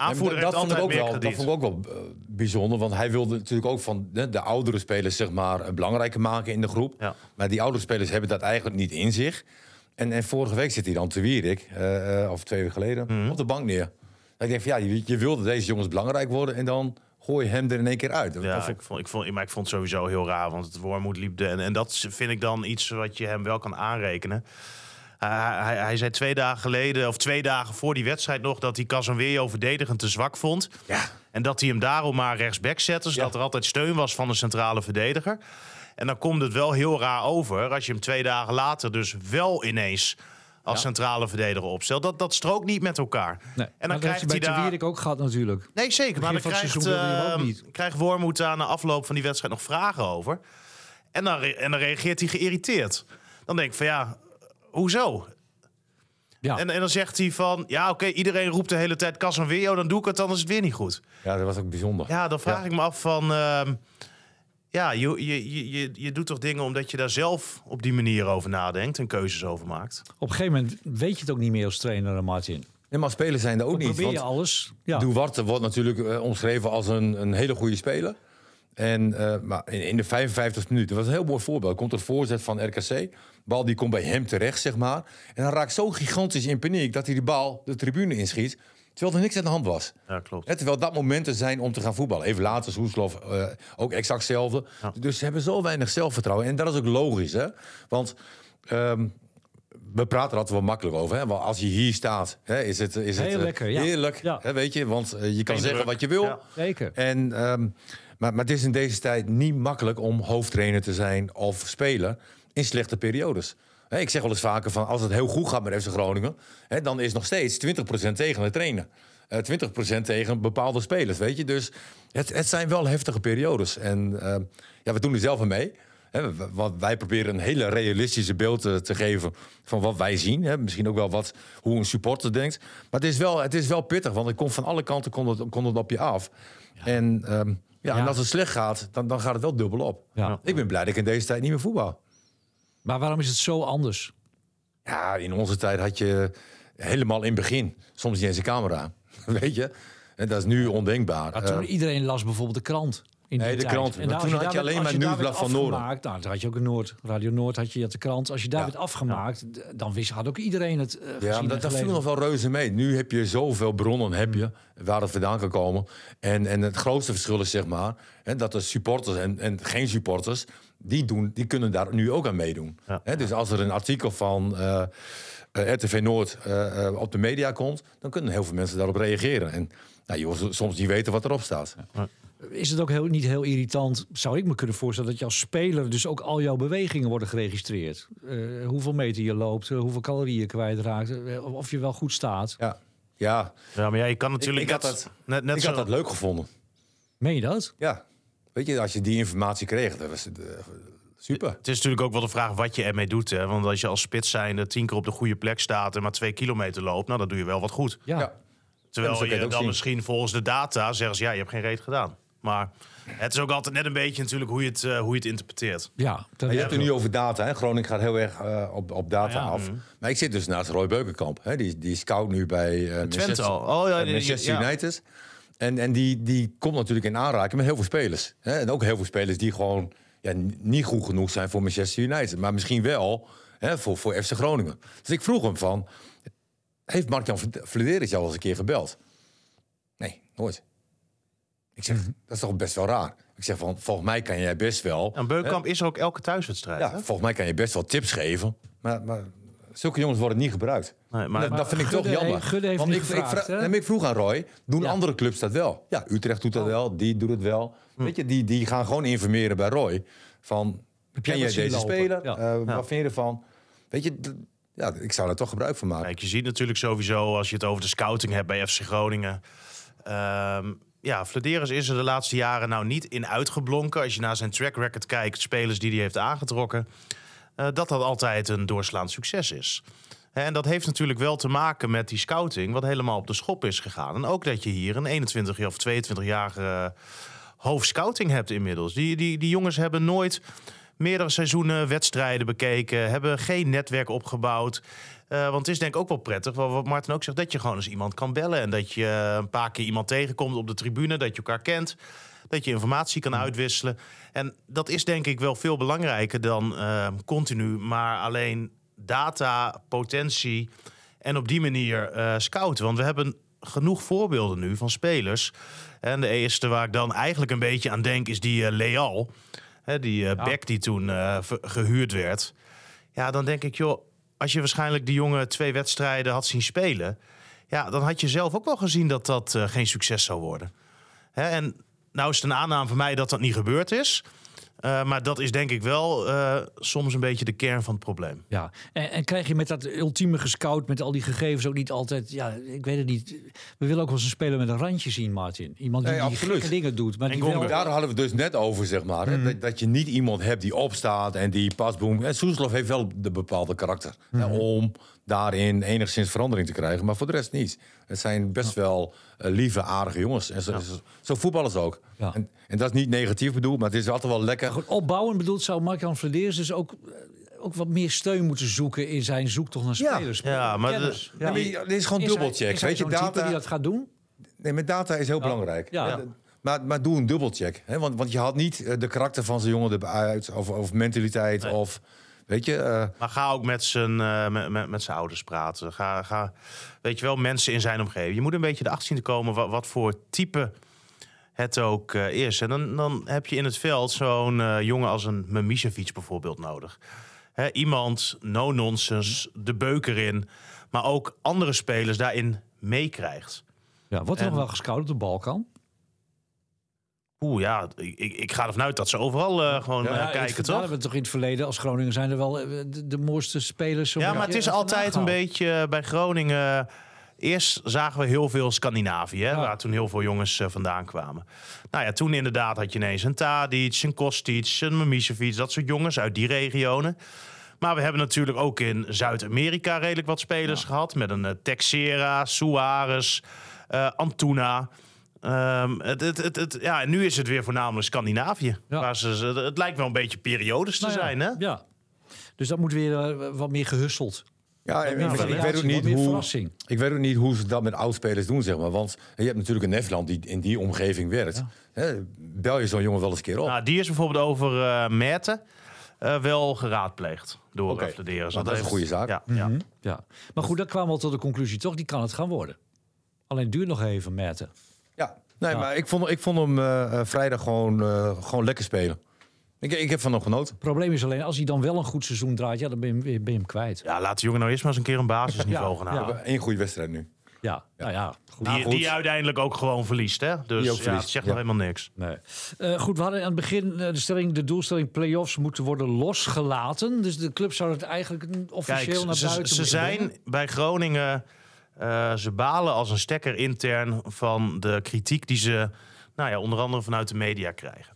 Speaker 3: Aanvoerder
Speaker 4: dat, vond ik ook wel, dat vond ik ook wel bijzonder. Want hij wilde natuurlijk ook van de, de oudere spelers zeg maar, eh, belangrijker maken in de groep.
Speaker 3: Ja.
Speaker 4: Maar die oudere spelers hebben dat eigenlijk niet in zich. En, en vorige week zit hij dan te Wierik, eh, eh, of twee weken geleden,
Speaker 3: Mhm.
Speaker 4: op de bank neer. Ik denk van ja, je, je wilde deze jongens belangrijk worden en dan gooi je hem er in één keer uit.
Speaker 3: Ja, ik vond, ik, vond, maar ik vond het sowieso heel raar, want het Wormoed liep de, en, en dat vind ik dan iets wat je hem wel kan aanrekenen. Hij, hij, hij zei twee dagen geleden, of twee dagen voor die wedstrijd nog, dat hij Casemiro verdedigend te zwak vond.
Speaker 4: Ja.
Speaker 3: En dat hij hem daarom maar rechtsback zette, zodat
Speaker 4: Ja.
Speaker 3: er altijd steun was van de centrale verdediger. En dan komt het wel heel raar over als je hem twee dagen later dus wel ineens als centrale verdediger opstelt. Dat, dat strookt niet met elkaar.
Speaker 2: Nee.
Speaker 3: En dan
Speaker 2: Maar dat
Speaker 3: krijgt hij daar...
Speaker 2: Wierik ook gehad natuurlijk.
Speaker 3: Nee, zeker. Maar dan krijgt, eh,
Speaker 2: niet.
Speaker 3: krijgt Wormoed aan de afloop van die wedstrijd nog vragen over. En dan, re- en dan reageert hij geïrriteerd. Dan denk ik van ja, hoezo?
Speaker 2: Ja.
Speaker 3: En, en dan zegt hij van, ja oké, iedereen roept de hele tijd Casemiro, dan doe ik het, dan is het weer niet goed.
Speaker 4: ja, dat was ook bijzonder.
Speaker 3: Ja, dan vraag
Speaker 4: Ja.
Speaker 3: ik me af van, ehm, ja, je, je, je, je, je doet toch dingen omdat je daar zelf op die manier over nadenkt en keuzes over maakt.
Speaker 2: Op een gegeven moment weet je het ook niet meer als trainer, Martin.
Speaker 4: Nee, maar spelers zijn er ook niet.
Speaker 2: probeer je
Speaker 4: want-
Speaker 2: alles. Ja.
Speaker 4: Duarte wordt natuurlijk eh, omschreven als een, een hele goede speler. En, eh, maar in, in de 55 minuten, dat was een heel mooi voorbeeld. Komt er voorzet van RKC. Bal die komt bij hem terecht, zeg maar. En dan raakt zo gigantisch in paniek dat hij die bal de tribune inschiet. Terwijl er niks aan de hand was.
Speaker 3: Ja, klopt.
Speaker 4: Terwijl dat momenten zijn om te gaan voetballen. Even later, Soeslof eh ook exact hetzelfde. Dus ze hebben zo weinig zelfvertrouwen. En dat is ook logisch, hè? Want ehm, we praten er altijd wel makkelijk over. Hè? Want als je hier staat, hè, is het, is het
Speaker 2: lekker, ja.
Speaker 4: heerlijk.
Speaker 2: Ja.
Speaker 4: Hè, weet je, want eh, je kan
Speaker 3: Geen
Speaker 4: zeggen
Speaker 3: druk.
Speaker 4: wat je wil.
Speaker 3: Ja.
Speaker 2: Zeker.
Speaker 4: En, ehm, maar, maar het is in deze tijd niet makkelijk om hoofdtrainer te zijn of speler in slechte periodes. Ik zeg wel eens vaker van als het heel goed gaat met FC Groningen, hè, dan is nog steeds 20% tegen het trainen. Eh 20% tegen bepaalde spelers, weet je. Dus het, het zijn wel heftige periodes. En ehm, ja, we doen er zelf aan mee. Hè, w- want wij proberen een hele realistische beeld te, te geven van wat wij zien. Misschien ook wel wat, hoe een supporter denkt. Maar het is wel, het is wel pittig, want het komt van alle kanten komt het, komt het op je af. En, ehm, ja,
Speaker 2: Ja.
Speaker 4: en als het slecht gaat, dan, dan gaat het wel dubbel op.
Speaker 2: Ja.
Speaker 4: Ik ben blij dat ik in deze tijd niet meer voetbal.
Speaker 2: Maar waarom is het zo anders?
Speaker 4: Ja, in onze tijd had je helemaal in het begin soms niet eens een camera. [LAUGHS] Weet je? En dat is nu ondenkbaar.
Speaker 2: Ja, toen
Speaker 4: Eh,
Speaker 2: iedereen las bijvoorbeeld de krant. In
Speaker 4: Nee, de
Speaker 2: tijd.
Speaker 4: krant. Maar
Speaker 2: daar-
Speaker 4: toen had je alleen maar Nieuwsblad van Noorden.
Speaker 2: afgemaakt, Nou, dan had je ook een Noord. Radio Noord had je, had de krant. Als je daar
Speaker 4: Ja.
Speaker 2: werd afgemaakt, dan wist, had ook iedereen het eh,
Speaker 4: Ja,
Speaker 2: gezien
Speaker 4: maar
Speaker 2: en
Speaker 4: dat, dat viel nog wel reuze mee. Nu heb je zoveel bronnen heb je, waar het vandaan kan komen. En, en het grootste verschil is zeg maar... Hè, dat de supporters en, en geen supporters... Die, doen, die kunnen daar nu ook aan meedoen.
Speaker 3: Ja.
Speaker 4: Dus als er een artikel van eh, eh, RTV Noord eh, eh, op de media komt... dan kunnen heel veel mensen daarop reageren. En nou, je wil soms niet weten wat erop staat.
Speaker 2: Is het ook heel, niet heel irritant, zou ik me kunnen voorstellen, dat je als speler dus ook al jouw bewegingen worden geregistreerd? Eh, hoeveel meter je loopt, hoeveel calorieën je kwijtraakt, of je wel goed staat.
Speaker 4: Ja, ja.
Speaker 3: Ja, maar ja, je kan natuurlijk
Speaker 4: ik had
Speaker 3: net,
Speaker 4: dat-
Speaker 3: net, net
Speaker 4: ik
Speaker 3: zo...
Speaker 4: had dat leuk gevonden.
Speaker 2: Meen je dat?
Speaker 4: Ja. Weet je, als je die informatie kreeg, dat was eh, super.
Speaker 3: Het is natuurlijk ook wel de vraag wat je ermee doet. Hè? Want als je als spits zijnde tien keer op de goede plek staat en maar twee kilometer loopt, nou dan doe je wel wat goed.
Speaker 2: Ja.
Speaker 4: Ja.
Speaker 3: Terwijl
Speaker 4: je
Speaker 3: je
Speaker 4: het ook
Speaker 3: dan
Speaker 4: zien.
Speaker 3: misschien volgens de data zeggen ze ja, je hebt geen reet gedaan. Maar het is ook altijd net een beetje natuurlijk hoe je het, eh, hoe je het interpreteert.
Speaker 2: Ja,
Speaker 4: je hebt het nu over data. Hè? Groningen gaat heel erg eh, op, op data
Speaker 2: Ah, ja.
Speaker 4: af. Maar ik zit dus naast Roy Beukenkamp. Hè? Die, die scout nu bij eh Manchester,
Speaker 3: al. Oh, ja, die-
Speaker 4: Manchester
Speaker 3: ja.
Speaker 4: United. En, en die, die komt natuurlijk in aanraking met heel veel spelers. Hè? En ook heel veel spelers die gewoon ja, niet goed genoeg zijn voor Manchester United. Maar misschien wel hè, voor, voor FC Groningen. Dus ik vroeg hem van... Heeft Mark-Jan jou al eens een keer gebeld? Nee, nooit. Ik zeg, dat is toch best wel raar. Ik zeg van, volgens mij kan jij best wel...
Speaker 3: En Beukkamp is er ook elke thuiswedstrijd.
Speaker 4: Ja,
Speaker 3: hè?
Speaker 4: volgens mij kan je best wel tips geven. Maar, maar zulke jongens worden niet gebruikt.
Speaker 3: Nee, maar,
Speaker 4: dat, dat vind ik
Speaker 2: Gudde
Speaker 4: toch jammer.
Speaker 2: heeft- Gudde heeft
Speaker 4: Want ik,
Speaker 2: gevraagd,
Speaker 4: ik, vra- nee, ik vroeg aan Roy, doen
Speaker 2: Ja.
Speaker 4: andere clubs dat wel? Ja, Utrecht doet dat
Speaker 2: Oh.
Speaker 4: wel, die doet het wel.
Speaker 2: Hm.
Speaker 4: Weet je, die, die gaan gewoon informeren bij Roy. Van,
Speaker 2: Heb
Speaker 4: ken
Speaker 2: jij
Speaker 4: deze
Speaker 2: lopen?
Speaker 4: speler?
Speaker 2: Ja.
Speaker 4: Eh,
Speaker 3: Ja.
Speaker 4: Wat vind je ervan? Weet je, ja, ik zou daar toch gebruik van maken.
Speaker 3: Kijk, je ziet natuurlijk sowieso als je het over de scouting hebt bij FC Groningen. Ehm, ja, Flederis is er de laatste jaren nou niet in uitgeblonken. Als je naar zijn track record kijkt, spelers die hij heeft aangetrokken, eh, dat dat altijd een doorslaand succes is. En dat heeft natuurlijk wel te maken met die scouting, wat helemaal op de schop is gegaan. En ook dat je hier een 21 of 22-jarige hoofdscouting hebt inmiddels. Die, die, die jongens hebben nooit meerdere seizoenen wedstrijden bekeken, hebben geen netwerk opgebouwd. Eh, want het is denk ik ook wel prettig, wat Martin ook zegt, dat je gewoon eens iemand kan bellen. En dat je een paar keer iemand tegenkomt op de tribune, dat je elkaar kent. Dat je informatie kan uitwisselen. En dat is denk ik wel veel belangrijker dan eh, continu maar alleen data, potentie en op die manier eh, scouten. Want we hebben genoeg voorbeelden nu van spelers. En de eerste waar ik dan eigenlijk een beetje aan denk is die eh, Leal. Hè, die
Speaker 2: Ja.
Speaker 3: back die toen eh, gehuurd werd. Ja, dan denk ik, joh, als je waarschijnlijk die jongen twee wedstrijden had zien spelen, ja, dan had je zelf ook wel gezien dat dat geen succes zou worden. Hè, en nou is het een aanname van mij dat dat niet gebeurd is. Uh, maar dat is denk ik wel uh, soms een beetje de kern van het probleem.
Speaker 2: Ja, en, en, krijg je met dat ultieme gescout, met al die gegevens ook niet altijd... Ja, ik weet het niet. We willen ook wel eens een speler met een randje zien, Martin. Iemand die, nee, die gekke dingen doet. Maar
Speaker 4: en
Speaker 2: die wel...
Speaker 4: Daar hadden we dus net over, zeg maar. Mm. Dat, dat, je niet iemand hebt die opstaat en die pasboom... En Soeslof heeft wel de bepaalde karakter. Mm. Hè, om daarin enigszins verandering te krijgen. Maar voor de rest niet. Het zijn best wel uh, lieve, aardige jongens. En zo, ja. zo, zo voetballen ze ook. Ja. En, en, dat is niet negatief bedoeld, maar het is altijd wel lekker.
Speaker 2: Goed, opbouwen bedoeld zou Mark-Jan Vladeers dus ook, ook wat meer steun moeten zoeken in zijn zoektocht naar spelers.
Speaker 3: Ja, ja maar
Speaker 4: de, ja. Nee, dit is gewoon dubbelcheck. Weet je, data
Speaker 2: die dat gaat doen?
Speaker 4: Nee, met data is heel belangrijk. Ja. Maar, maar doe een dubbelcheck. Hè? Want, want je had niet eh, de karakter van zijn jongen eruit, of, of mentaliteit, nee. of Weet je, uh...
Speaker 3: Maar ga ook met zijn, uh, met, met, met zijn ouders praten. Ga, ga, weet je wel, mensen in zijn omgeving. Je moet een beetje erachter zien te komen wat, wat voor type het ook uh, is. En dan, dan heb je in het veld zo'n jongen als een Mimicevic bijvoorbeeld nodig. Hè, iemand, no-nonsense, de beuk erin. Maar ook andere spelers daarin meekrijgt.
Speaker 2: Ja, wordt er en... nog wel gescout op de Balkan?
Speaker 3: Oeh ja, ik, ik ga ervan uit dat ze overal uh, gewoon ja, uh, kijken,
Speaker 2: het,
Speaker 3: toch?
Speaker 2: hebben we toch in het verleden als Groningen zijn er wel de, de mooiste spelers.
Speaker 3: Ja, maar het is altijd een beetje bij Groningen. Eerst zagen we heel veel Scandinavië, hè, ja. waar toen heel veel jongens uh, vandaan kwamen. Nou ja, toen inderdaad had je ineens een Tadic, een Kostic, een Mimicevic, dat soort jongens uit die regionen. Maar we hebben natuurlijk ook in Zuid-Amerika redelijk wat spelers ja. gehad. Met een uh, Texera, Suarez, uh, Antuna. Um, het, het, het, het, ja, en nu is het weer voornamelijk Scandinavië. Ja. Waar ze, het lijkt wel een beetje periodes te
Speaker 2: nou
Speaker 3: zijn, hè?
Speaker 2: Ja. Dus dat moet weer uh, wat meer gehusteld.
Speaker 4: Ja, ik, ik, ik weet ook niet hoe. Ik weet ook niet hoe ze dat met oudspelers doen, zeg maar. Want je hebt natuurlijk een Nederland die in die omgeving werkt. Ja. Hè, bel je zo'n jongen wel eens een keer op.
Speaker 3: Nou, die is bijvoorbeeld over uh, Merten uh, wel geraadpleegd door okay. Flederen.
Speaker 4: Nou, dat is een goede zaak.
Speaker 3: Ja, mm -hmm. ja.
Speaker 2: ja. Maar goed, dat kwam wel tot de conclusie, toch? Die kan het gaan worden. Alleen duurt nog even, Merten.
Speaker 4: Ja, nee, ja. maar ik vond, ik vond hem uh, vrijdag gewoon, uh, gewoon lekker spelen. Ik, ik heb van hem genoten.
Speaker 2: Het probleem is alleen, als hij dan wel een goed seizoen draait, ja, dan ben je, ben je hem kwijt.
Speaker 3: Ja, laat de jongen nou eerst maar eens een keer een basisniveau [LAUGHS] gaan halen.
Speaker 4: Ja. Eén goede wedstrijd nu.
Speaker 2: Ja, ja. Nou ja
Speaker 3: goed. Die, die uiteindelijk ook gewoon verliest, hè? Dus ja, verliest. het zegt nog helemaal niks.
Speaker 2: Nee. Uh, goed, we hadden aan het begin de, stelling, de doelstelling play-offs moeten worden losgelaten. Dus de club zou het eigenlijk officieel
Speaker 3: Kijk,
Speaker 2: naar
Speaker 3: ze,
Speaker 2: buiten
Speaker 3: Ze zijn
Speaker 2: brengen.
Speaker 3: bij Groningen... Uh, ze balen als een stekker intern van de kritiek die ze, nou ja, onder andere vanuit de media krijgen.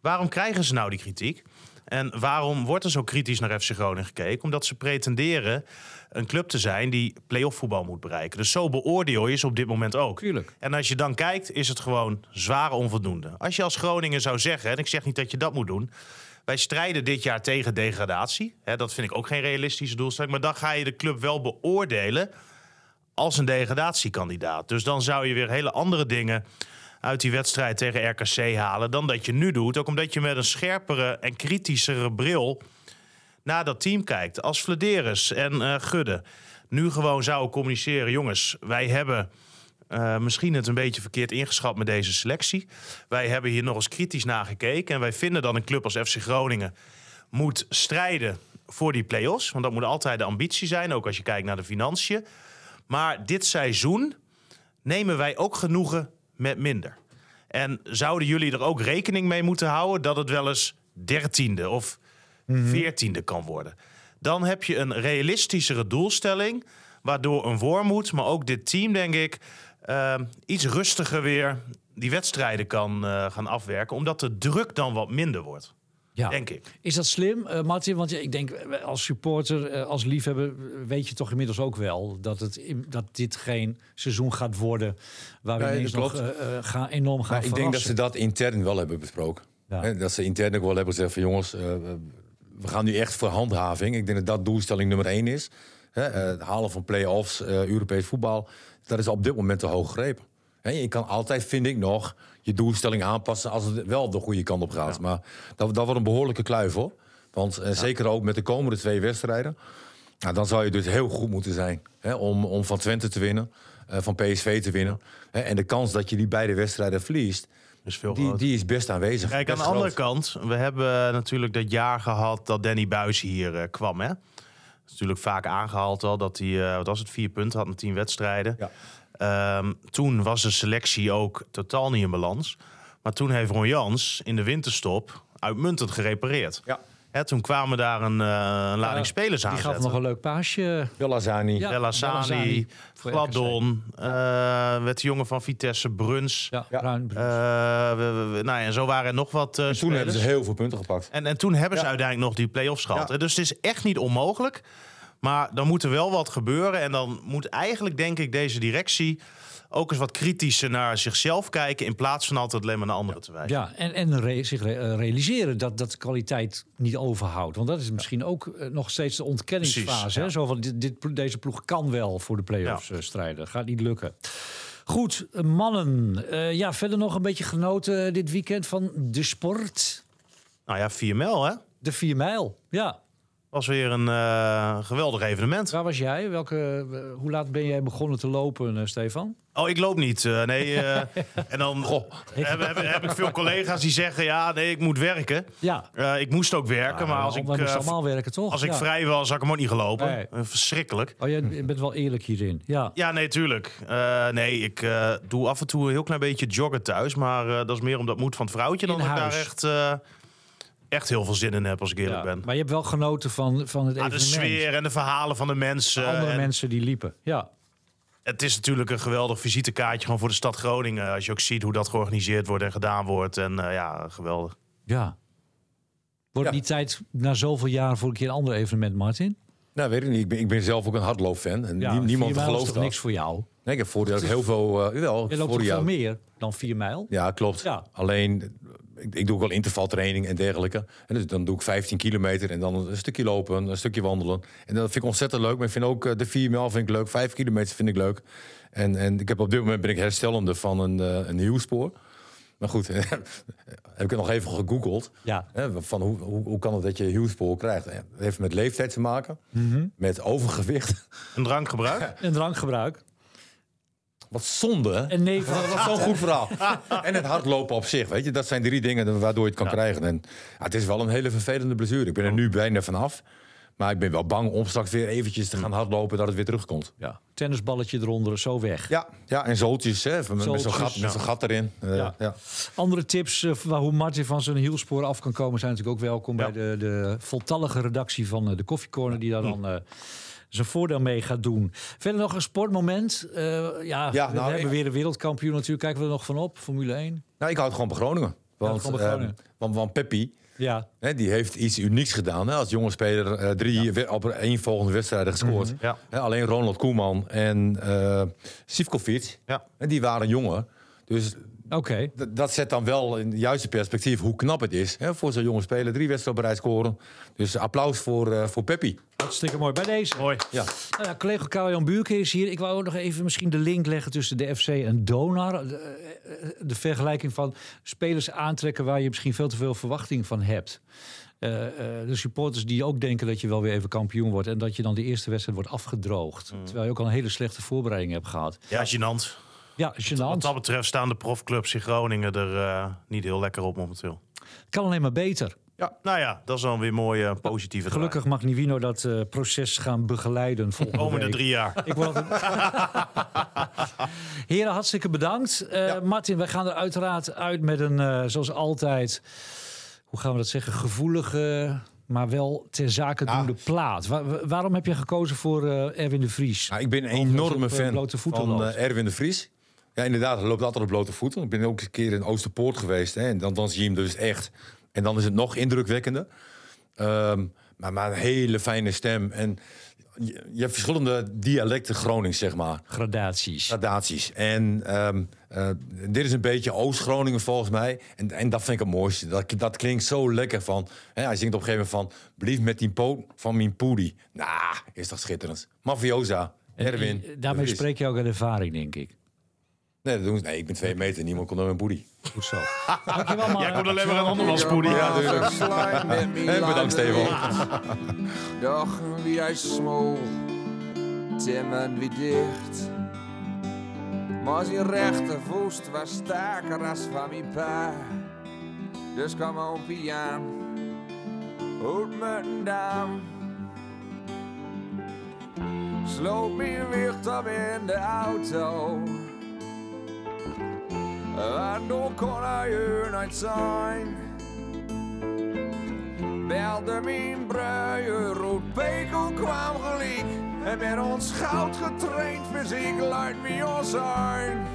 Speaker 3: Waarom krijgen ze nou die kritiek? En waarom wordt er zo kritisch naar FC Groningen gekeken? Omdat ze pretenderen een club te zijn die play-off voetbal moet bereiken. Dus zo beoordeel je ze op dit moment ook.
Speaker 2: Tuurlijk.
Speaker 3: En als je dan kijkt, is het gewoon zwaar onvoldoende. Als je als Groningen zou zeggen, en ik zeg niet dat je dat moet doen... Wij strijden dit jaar tegen degradatie. Hè, dat vind ik ook geen realistische doelstelling. Maar dan ga je de club wel beoordelen als een degradatiekandidaat. Dus dan zou je weer hele andere dingen uit die wedstrijd tegen RKC halen dan dat je nu doet. Ook omdat je met een scherpere en kritischere bril naar dat team kijkt. Als Flederis en uh, Gudde nu gewoon zouden communiceren... jongens, wij hebben uh, misschien het een beetje verkeerd ingeschat met deze selectie. Wij hebben hier nog eens kritisch naar gekeken... en wij vinden dat een club als FC Groningen moet strijden voor die play-offs. Want dat moet altijd de ambitie zijn, ook als je kijkt naar de financiën. Maar dit seizoen nemen wij ook genoegen met minder. En zouden jullie er ook rekening mee moeten houden dat het wel eens dertiende of veertiende kan worden? Dan heb je een realistischere doelstelling, waardoor een Wormoed, maar ook dit team, denk ik, uh, iets rustiger weer die wedstrijden kan uh, gaan afwerken, omdat de druk dan wat minder wordt. Ja. Denk ik.
Speaker 2: Is dat slim, uh, Martin? Want ik denk als supporter, uh, als liefhebber, weet je toch inmiddels ook wel dat, het, dat dit geen seizoen gaat worden waar we ineens nog uh, gaan, enorm gaan
Speaker 4: Maar ik denk dat ze dat intern wel hebben besproken.
Speaker 2: Ja.
Speaker 4: Dat ze intern ook wel hebben gezegd van jongens, eh, we gaan nu echt voor handhaving. Ik denk dat dat doelstelling nummer één is. Hè, eh, het halen van play-offs, eh, Europees voetbal. Dat is op dit moment te hoog gegrepen. Hè, je kan altijd, vind ik nog, je doelstelling aanpassen als het wel de goede kant op gaat. Maar dat, dat wordt een behoorlijke kluif hoor. Want eh, zeker ook met de komende twee wedstrijden. Nou, dan zou je dus heel goed moeten zijn hè, om, om van Twente te winnen, eh, van PSV te winnen. Hè, en de kans dat je die beide wedstrijden verliest,
Speaker 3: veel
Speaker 4: die, die is best aanwezig.
Speaker 3: Kijk, aan de andere kant, we hebben natuurlijk dat jaar gehad dat Danny Buis hier eh, kwam. Hè? is natuurlijk vaak aangehaald al dat hij, wat was het, vier punten had na tien wedstrijden.
Speaker 4: Ja.
Speaker 3: Ehm, toen was de selectie ook totaal niet in balans. Maar toen heeft Ron Jans in de winterstop uitmuntend gerepareerd.
Speaker 4: Ja.
Speaker 3: Hè, toen kwamen daar een, eh, een lading spelers aan
Speaker 2: Die gaf nog een leuk paasje.
Speaker 4: Belazani.
Speaker 2: Ja. Voor
Speaker 3: Gladon, eh, werd de jongen van Vitesse, Bruns.
Speaker 2: Ja,
Speaker 4: Ja.
Speaker 2: Bruin.
Speaker 3: Eh, we- we- we- nou ja, en zo waren er nog wat eh
Speaker 4: En toen
Speaker 3: spelers.
Speaker 4: hebben ze heel veel punten gepakt.
Speaker 3: En, en toen hebben ze
Speaker 4: Ja.
Speaker 3: uiteindelijk nog die play-offs gehad. Dus het is echt niet onmogelijk. Maar dan moet er wel wat gebeuren. En dan moet eigenlijk, denk ik, deze directie ook eens wat kritischer naar zichzelf kijken. In plaats van altijd alleen maar naar anderen te wijzen.
Speaker 2: Ja, en, en re- zich re- eh, realiseren dat, dat de kwaliteit niet overhoudt. Want dat is misschien ook eh, nog steeds de ontkenningsfase.
Speaker 3: Precies,
Speaker 2: hè? Zo van, dit, dit, deze ploeg kan wel voor de play-offs eh, strijden. Gaat niet lukken. Goed, mannen. Ja, verder nog een beetje genoten dit weekend van de sport.
Speaker 3: Nou ja, 4 mijl, hè?
Speaker 2: De 4 mijl. Ja,
Speaker 3: Was weer een eh, geweldig evenement.
Speaker 2: waar was jij? Welke, eh, hoe laat ben jij begonnen te lopen, eh, Stefan?
Speaker 3: Oh, ik loop niet. nee, [LAUGHS] en dan heb, heb, heb ik veel collega's die zeggen... ja, nee, ik moet werken.
Speaker 2: Ja.
Speaker 3: Ik moest ook werken, maar als ik,
Speaker 2: allemaal werken, toch?
Speaker 3: als ik
Speaker 2: Ja.
Speaker 3: vrij was, had ik hem ook niet gelopen.
Speaker 2: Nee.
Speaker 3: Verschrikkelijk.
Speaker 2: Oh, jij bent wel eerlijk hierin. Ja.
Speaker 3: Ja, nee, tuurlijk. Nee, ik doe af en toe een heel klein beetje joggen thuis. Maar dat is meer omdat moed van het vrouwtje... dan
Speaker 2: In
Speaker 3: dat ik daar
Speaker 2: huis.
Speaker 3: echt, echt heel veel zin in heb, als ik eerlijk
Speaker 2: Ja.
Speaker 3: ben.
Speaker 2: Maar je hebt wel genoten van, van het
Speaker 3: Ah, de
Speaker 2: evenement.
Speaker 3: sfeer en de verhalen van de mensen.
Speaker 2: Andere
Speaker 3: En
Speaker 2: mensen die liepen. Ja.
Speaker 3: Het is natuurlijk een geweldig visitekaartje gewoon voor de stad Groningen. Als je ook ziet hoe dat georganiseerd wordt en gedaan wordt. En eh, ja, geweldig.
Speaker 2: Ja. Wordt
Speaker 4: Ja.
Speaker 2: niet tijd na zoveel jaar voor een keer een ander evenement, Martin?
Speaker 4: Nou, weet ik niet. Ik ben, ik ben zelf ook een hardloopfan. En
Speaker 2: Ja,
Speaker 4: nie- niemand
Speaker 2: vier mijl is
Speaker 4: gelooft
Speaker 2: toch
Speaker 4: dat.
Speaker 2: niks voor jou?
Speaker 4: Nee, ik heb voordeel dat ik heel veel... Uh, wel,
Speaker 2: Je loopt veel meer dan 4 mijl?
Speaker 4: Ja, klopt.
Speaker 2: Ja.
Speaker 4: Alleen, ik, ik doe ook wel intervaltraining en dergelijke. En dus dan doe ik 15 kilometer en dan een stukje lopen, een stukje wandelen. En dat vind ik ontzettend leuk. Maar ik vind ook eh, de 4 mijl vind ik leuk, 5 kilometer vind ik leuk. En, en ik heb op dit moment ben ik herstellende van een, eh, een hielspoor. Maar goed, [LAUGHS] heb ik het nog even gegoogeld.
Speaker 2: Ja.
Speaker 4: Hè, van hoe, hoe, hoe kan het dat je hielspoor krijgt? Dat heeft met leeftijd te maken,
Speaker 2: Mhm.
Speaker 4: met overgewicht.
Speaker 3: Een drankgebruik? [LAUGHS]
Speaker 2: En drankgebruik.
Speaker 4: Wat zonde, hè?
Speaker 2: En nee,
Speaker 4: Dat was zo'n goed verhaal. [LAUGHS] En het hardlopen op zich, weet je. Dat zijn drie dingen waardoor je het kan krijgen. En ja, het is wel een hele vervelende blessure. Ik ben er nu bijna vanaf. Maar ik ben wel bang om straks weer eventjes te gaan hardlopen dat het weer terugkomt.
Speaker 2: ja, tennisballetje eronder, zo weg.
Speaker 4: Ja, ja en zooltjes, hè, met met zo'n gat, met gat erin. Eh,
Speaker 2: Ja.
Speaker 4: ja.
Speaker 2: Andere tips eh, waar hoe Martin van zijn hielspoor af kan komen... zijn natuurlijk ook welkom
Speaker 3: Ja.
Speaker 2: bij de, de voltallige redactie van eh, de Koffiecorner... die daar dan eh, zijn voordeel mee gaat doen. Verder nog een sportmoment. Eh, ja,
Speaker 4: Ja,
Speaker 2: we
Speaker 4: nou,
Speaker 2: hebben
Speaker 4: ik-
Speaker 2: weer een wereldkampioen natuurlijk. Kijken we er nog van op, Formule 1.
Speaker 4: Nou, ik houd gewoon bij Groningen. Want, eh,
Speaker 2: Groningen.
Speaker 4: want, want Peppi,
Speaker 2: Ja,
Speaker 4: hè, die heeft iets unieks gedaan. Hè, als jonge speler eh, drie op één volgende wedstrijden gescoord.
Speaker 3: Ja.
Speaker 4: Hè, alleen Ronald Koeman en eh Sivkovic,
Speaker 3: Ja.
Speaker 4: hè, die waren jonger. Dus
Speaker 2: oké.
Speaker 4: Dat zet dan wel in het juiste perspectief hoe knap het is hè, voor zo'n jonge speler. Drie wedstrijden rij scoren. Dus applaus voor, eh, voor Peppi.
Speaker 2: Hartstikke mooi. Bij deze.
Speaker 3: Mooi.
Speaker 4: Ja.
Speaker 2: Nou ja, collega Karel-Jan Buurke is hier. Ik wou ook nog even misschien de link leggen tussen de FC en Donar. De, eh, de vergelijking van spelers aantrekken waar je misschien veel te veel verwachting van hebt. Eh, eh, de supporters die ook denken dat je wel weer even kampioen wordt... en dat je dan de eerste wedstrijd wordt afgedroogd. Terwijl je ook al een hele slechte voorbereiding hebt gehad.
Speaker 3: Ja, gênant.
Speaker 2: Ja,
Speaker 3: Wat
Speaker 2: gênant.
Speaker 3: dat betreft staan de profclubs in Groningen er eh, niet heel lekker op momenteel.
Speaker 2: kan alleen maar beter.
Speaker 3: Ja, nou ja, dat is dan weer mooi eh, positieve draai.
Speaker 2: Gelukkig mag Nivino dat eh, proces gaan begeleiden
Speaker 3: De
Speaker 2: volgende
Speaker 3: komende
Speaker 2: week.
Speaker 3: drie jaar.
Speaker 2: Ik word altijd... [LAUGHS] Heren, hartstikke bedankt. Eh, Martin, wij gaan er uiteraard uit met een, eh, zoals altijd, hoe gaan we dat zeggen, gevoelige, maar wel ter zake doende plaat. Wa- wa- waarom heb je gekozen voor eh, Erwin de Vries?
Speaker 4: Nou, ik ben een enorme
Speaker 2: op,
Speaker 4: fan van Erwin de Vries. Ja, inderdaad, hij loopt altijd op blote voeten. Ik ben ook een keer in Oosterpoort geweest. Hè, en dan, dan zie je hem dus echt. En dan is het nog indrukwekkender. Ehm, maar, maar een hele fijne stem. En je, je hebt verschillende dialecten Gronings, zeg maar.
Speaker 2: Gradaties.
Speaker 4: gradaties. En ehm, eh, dit is een beetje Oost-Groningen volgens mij. En, en dat vind ik het mooiste. Dat, dat klinkt zo lekker van. Hè, hij zingt op een gegeven moment van... Blief met die poot van mijn poedie. Nou, is toch schitterend. Mafiosa, Erwin.
Speaker 2: daarmee spreek je ook uit ervaring, denk ik.
Speaker 4: Nee, dat doen ze. nee, ik ben twee meter. Niemand kon naar mijn poedie.
Speaker 2: Goed zo. [LAUGHS] Dankjewel, man.
Speaker 3: Jij komt alleen maar een andermans poedie.
Speaker 4: Ja, dus- [LAUGHS] En bedankt, Steven.
Speaker 5: Doch wie hij smol, timmen wie dicht. Maar zijn rechtervoet was sterker als van mijn pa. Dus kwam op aan, uit mijn dam. sloot mijn wicht op in de auto. Waardoor kon hij er niet zijn. Belde mijn bruier, rood pekel kwam gelijk. En met ons goud getraind fysiek luidt wie ons zijn.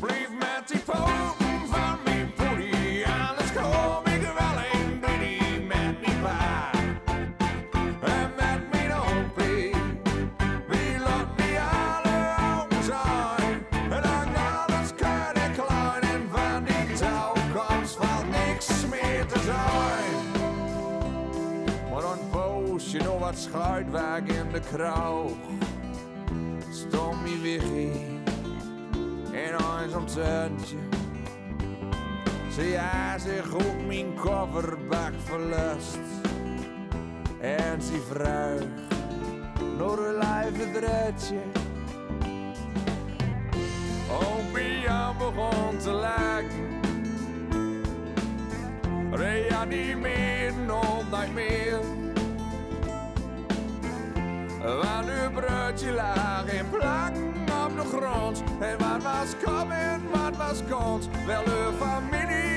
Speaker 5: Blijf met die poten wat schuitwerk in de kroeg. Stom je wiggie en eens om tuintje. Zie hij zich ook mijn kofferbak verlust. En ze vraagt naar een lijve dretje. Opie aan begon te lijken. Reanimeer nog niet meer. Waar nu broodje lag in plakken op de grond. En wat was kom en wat was kont. Wel een familie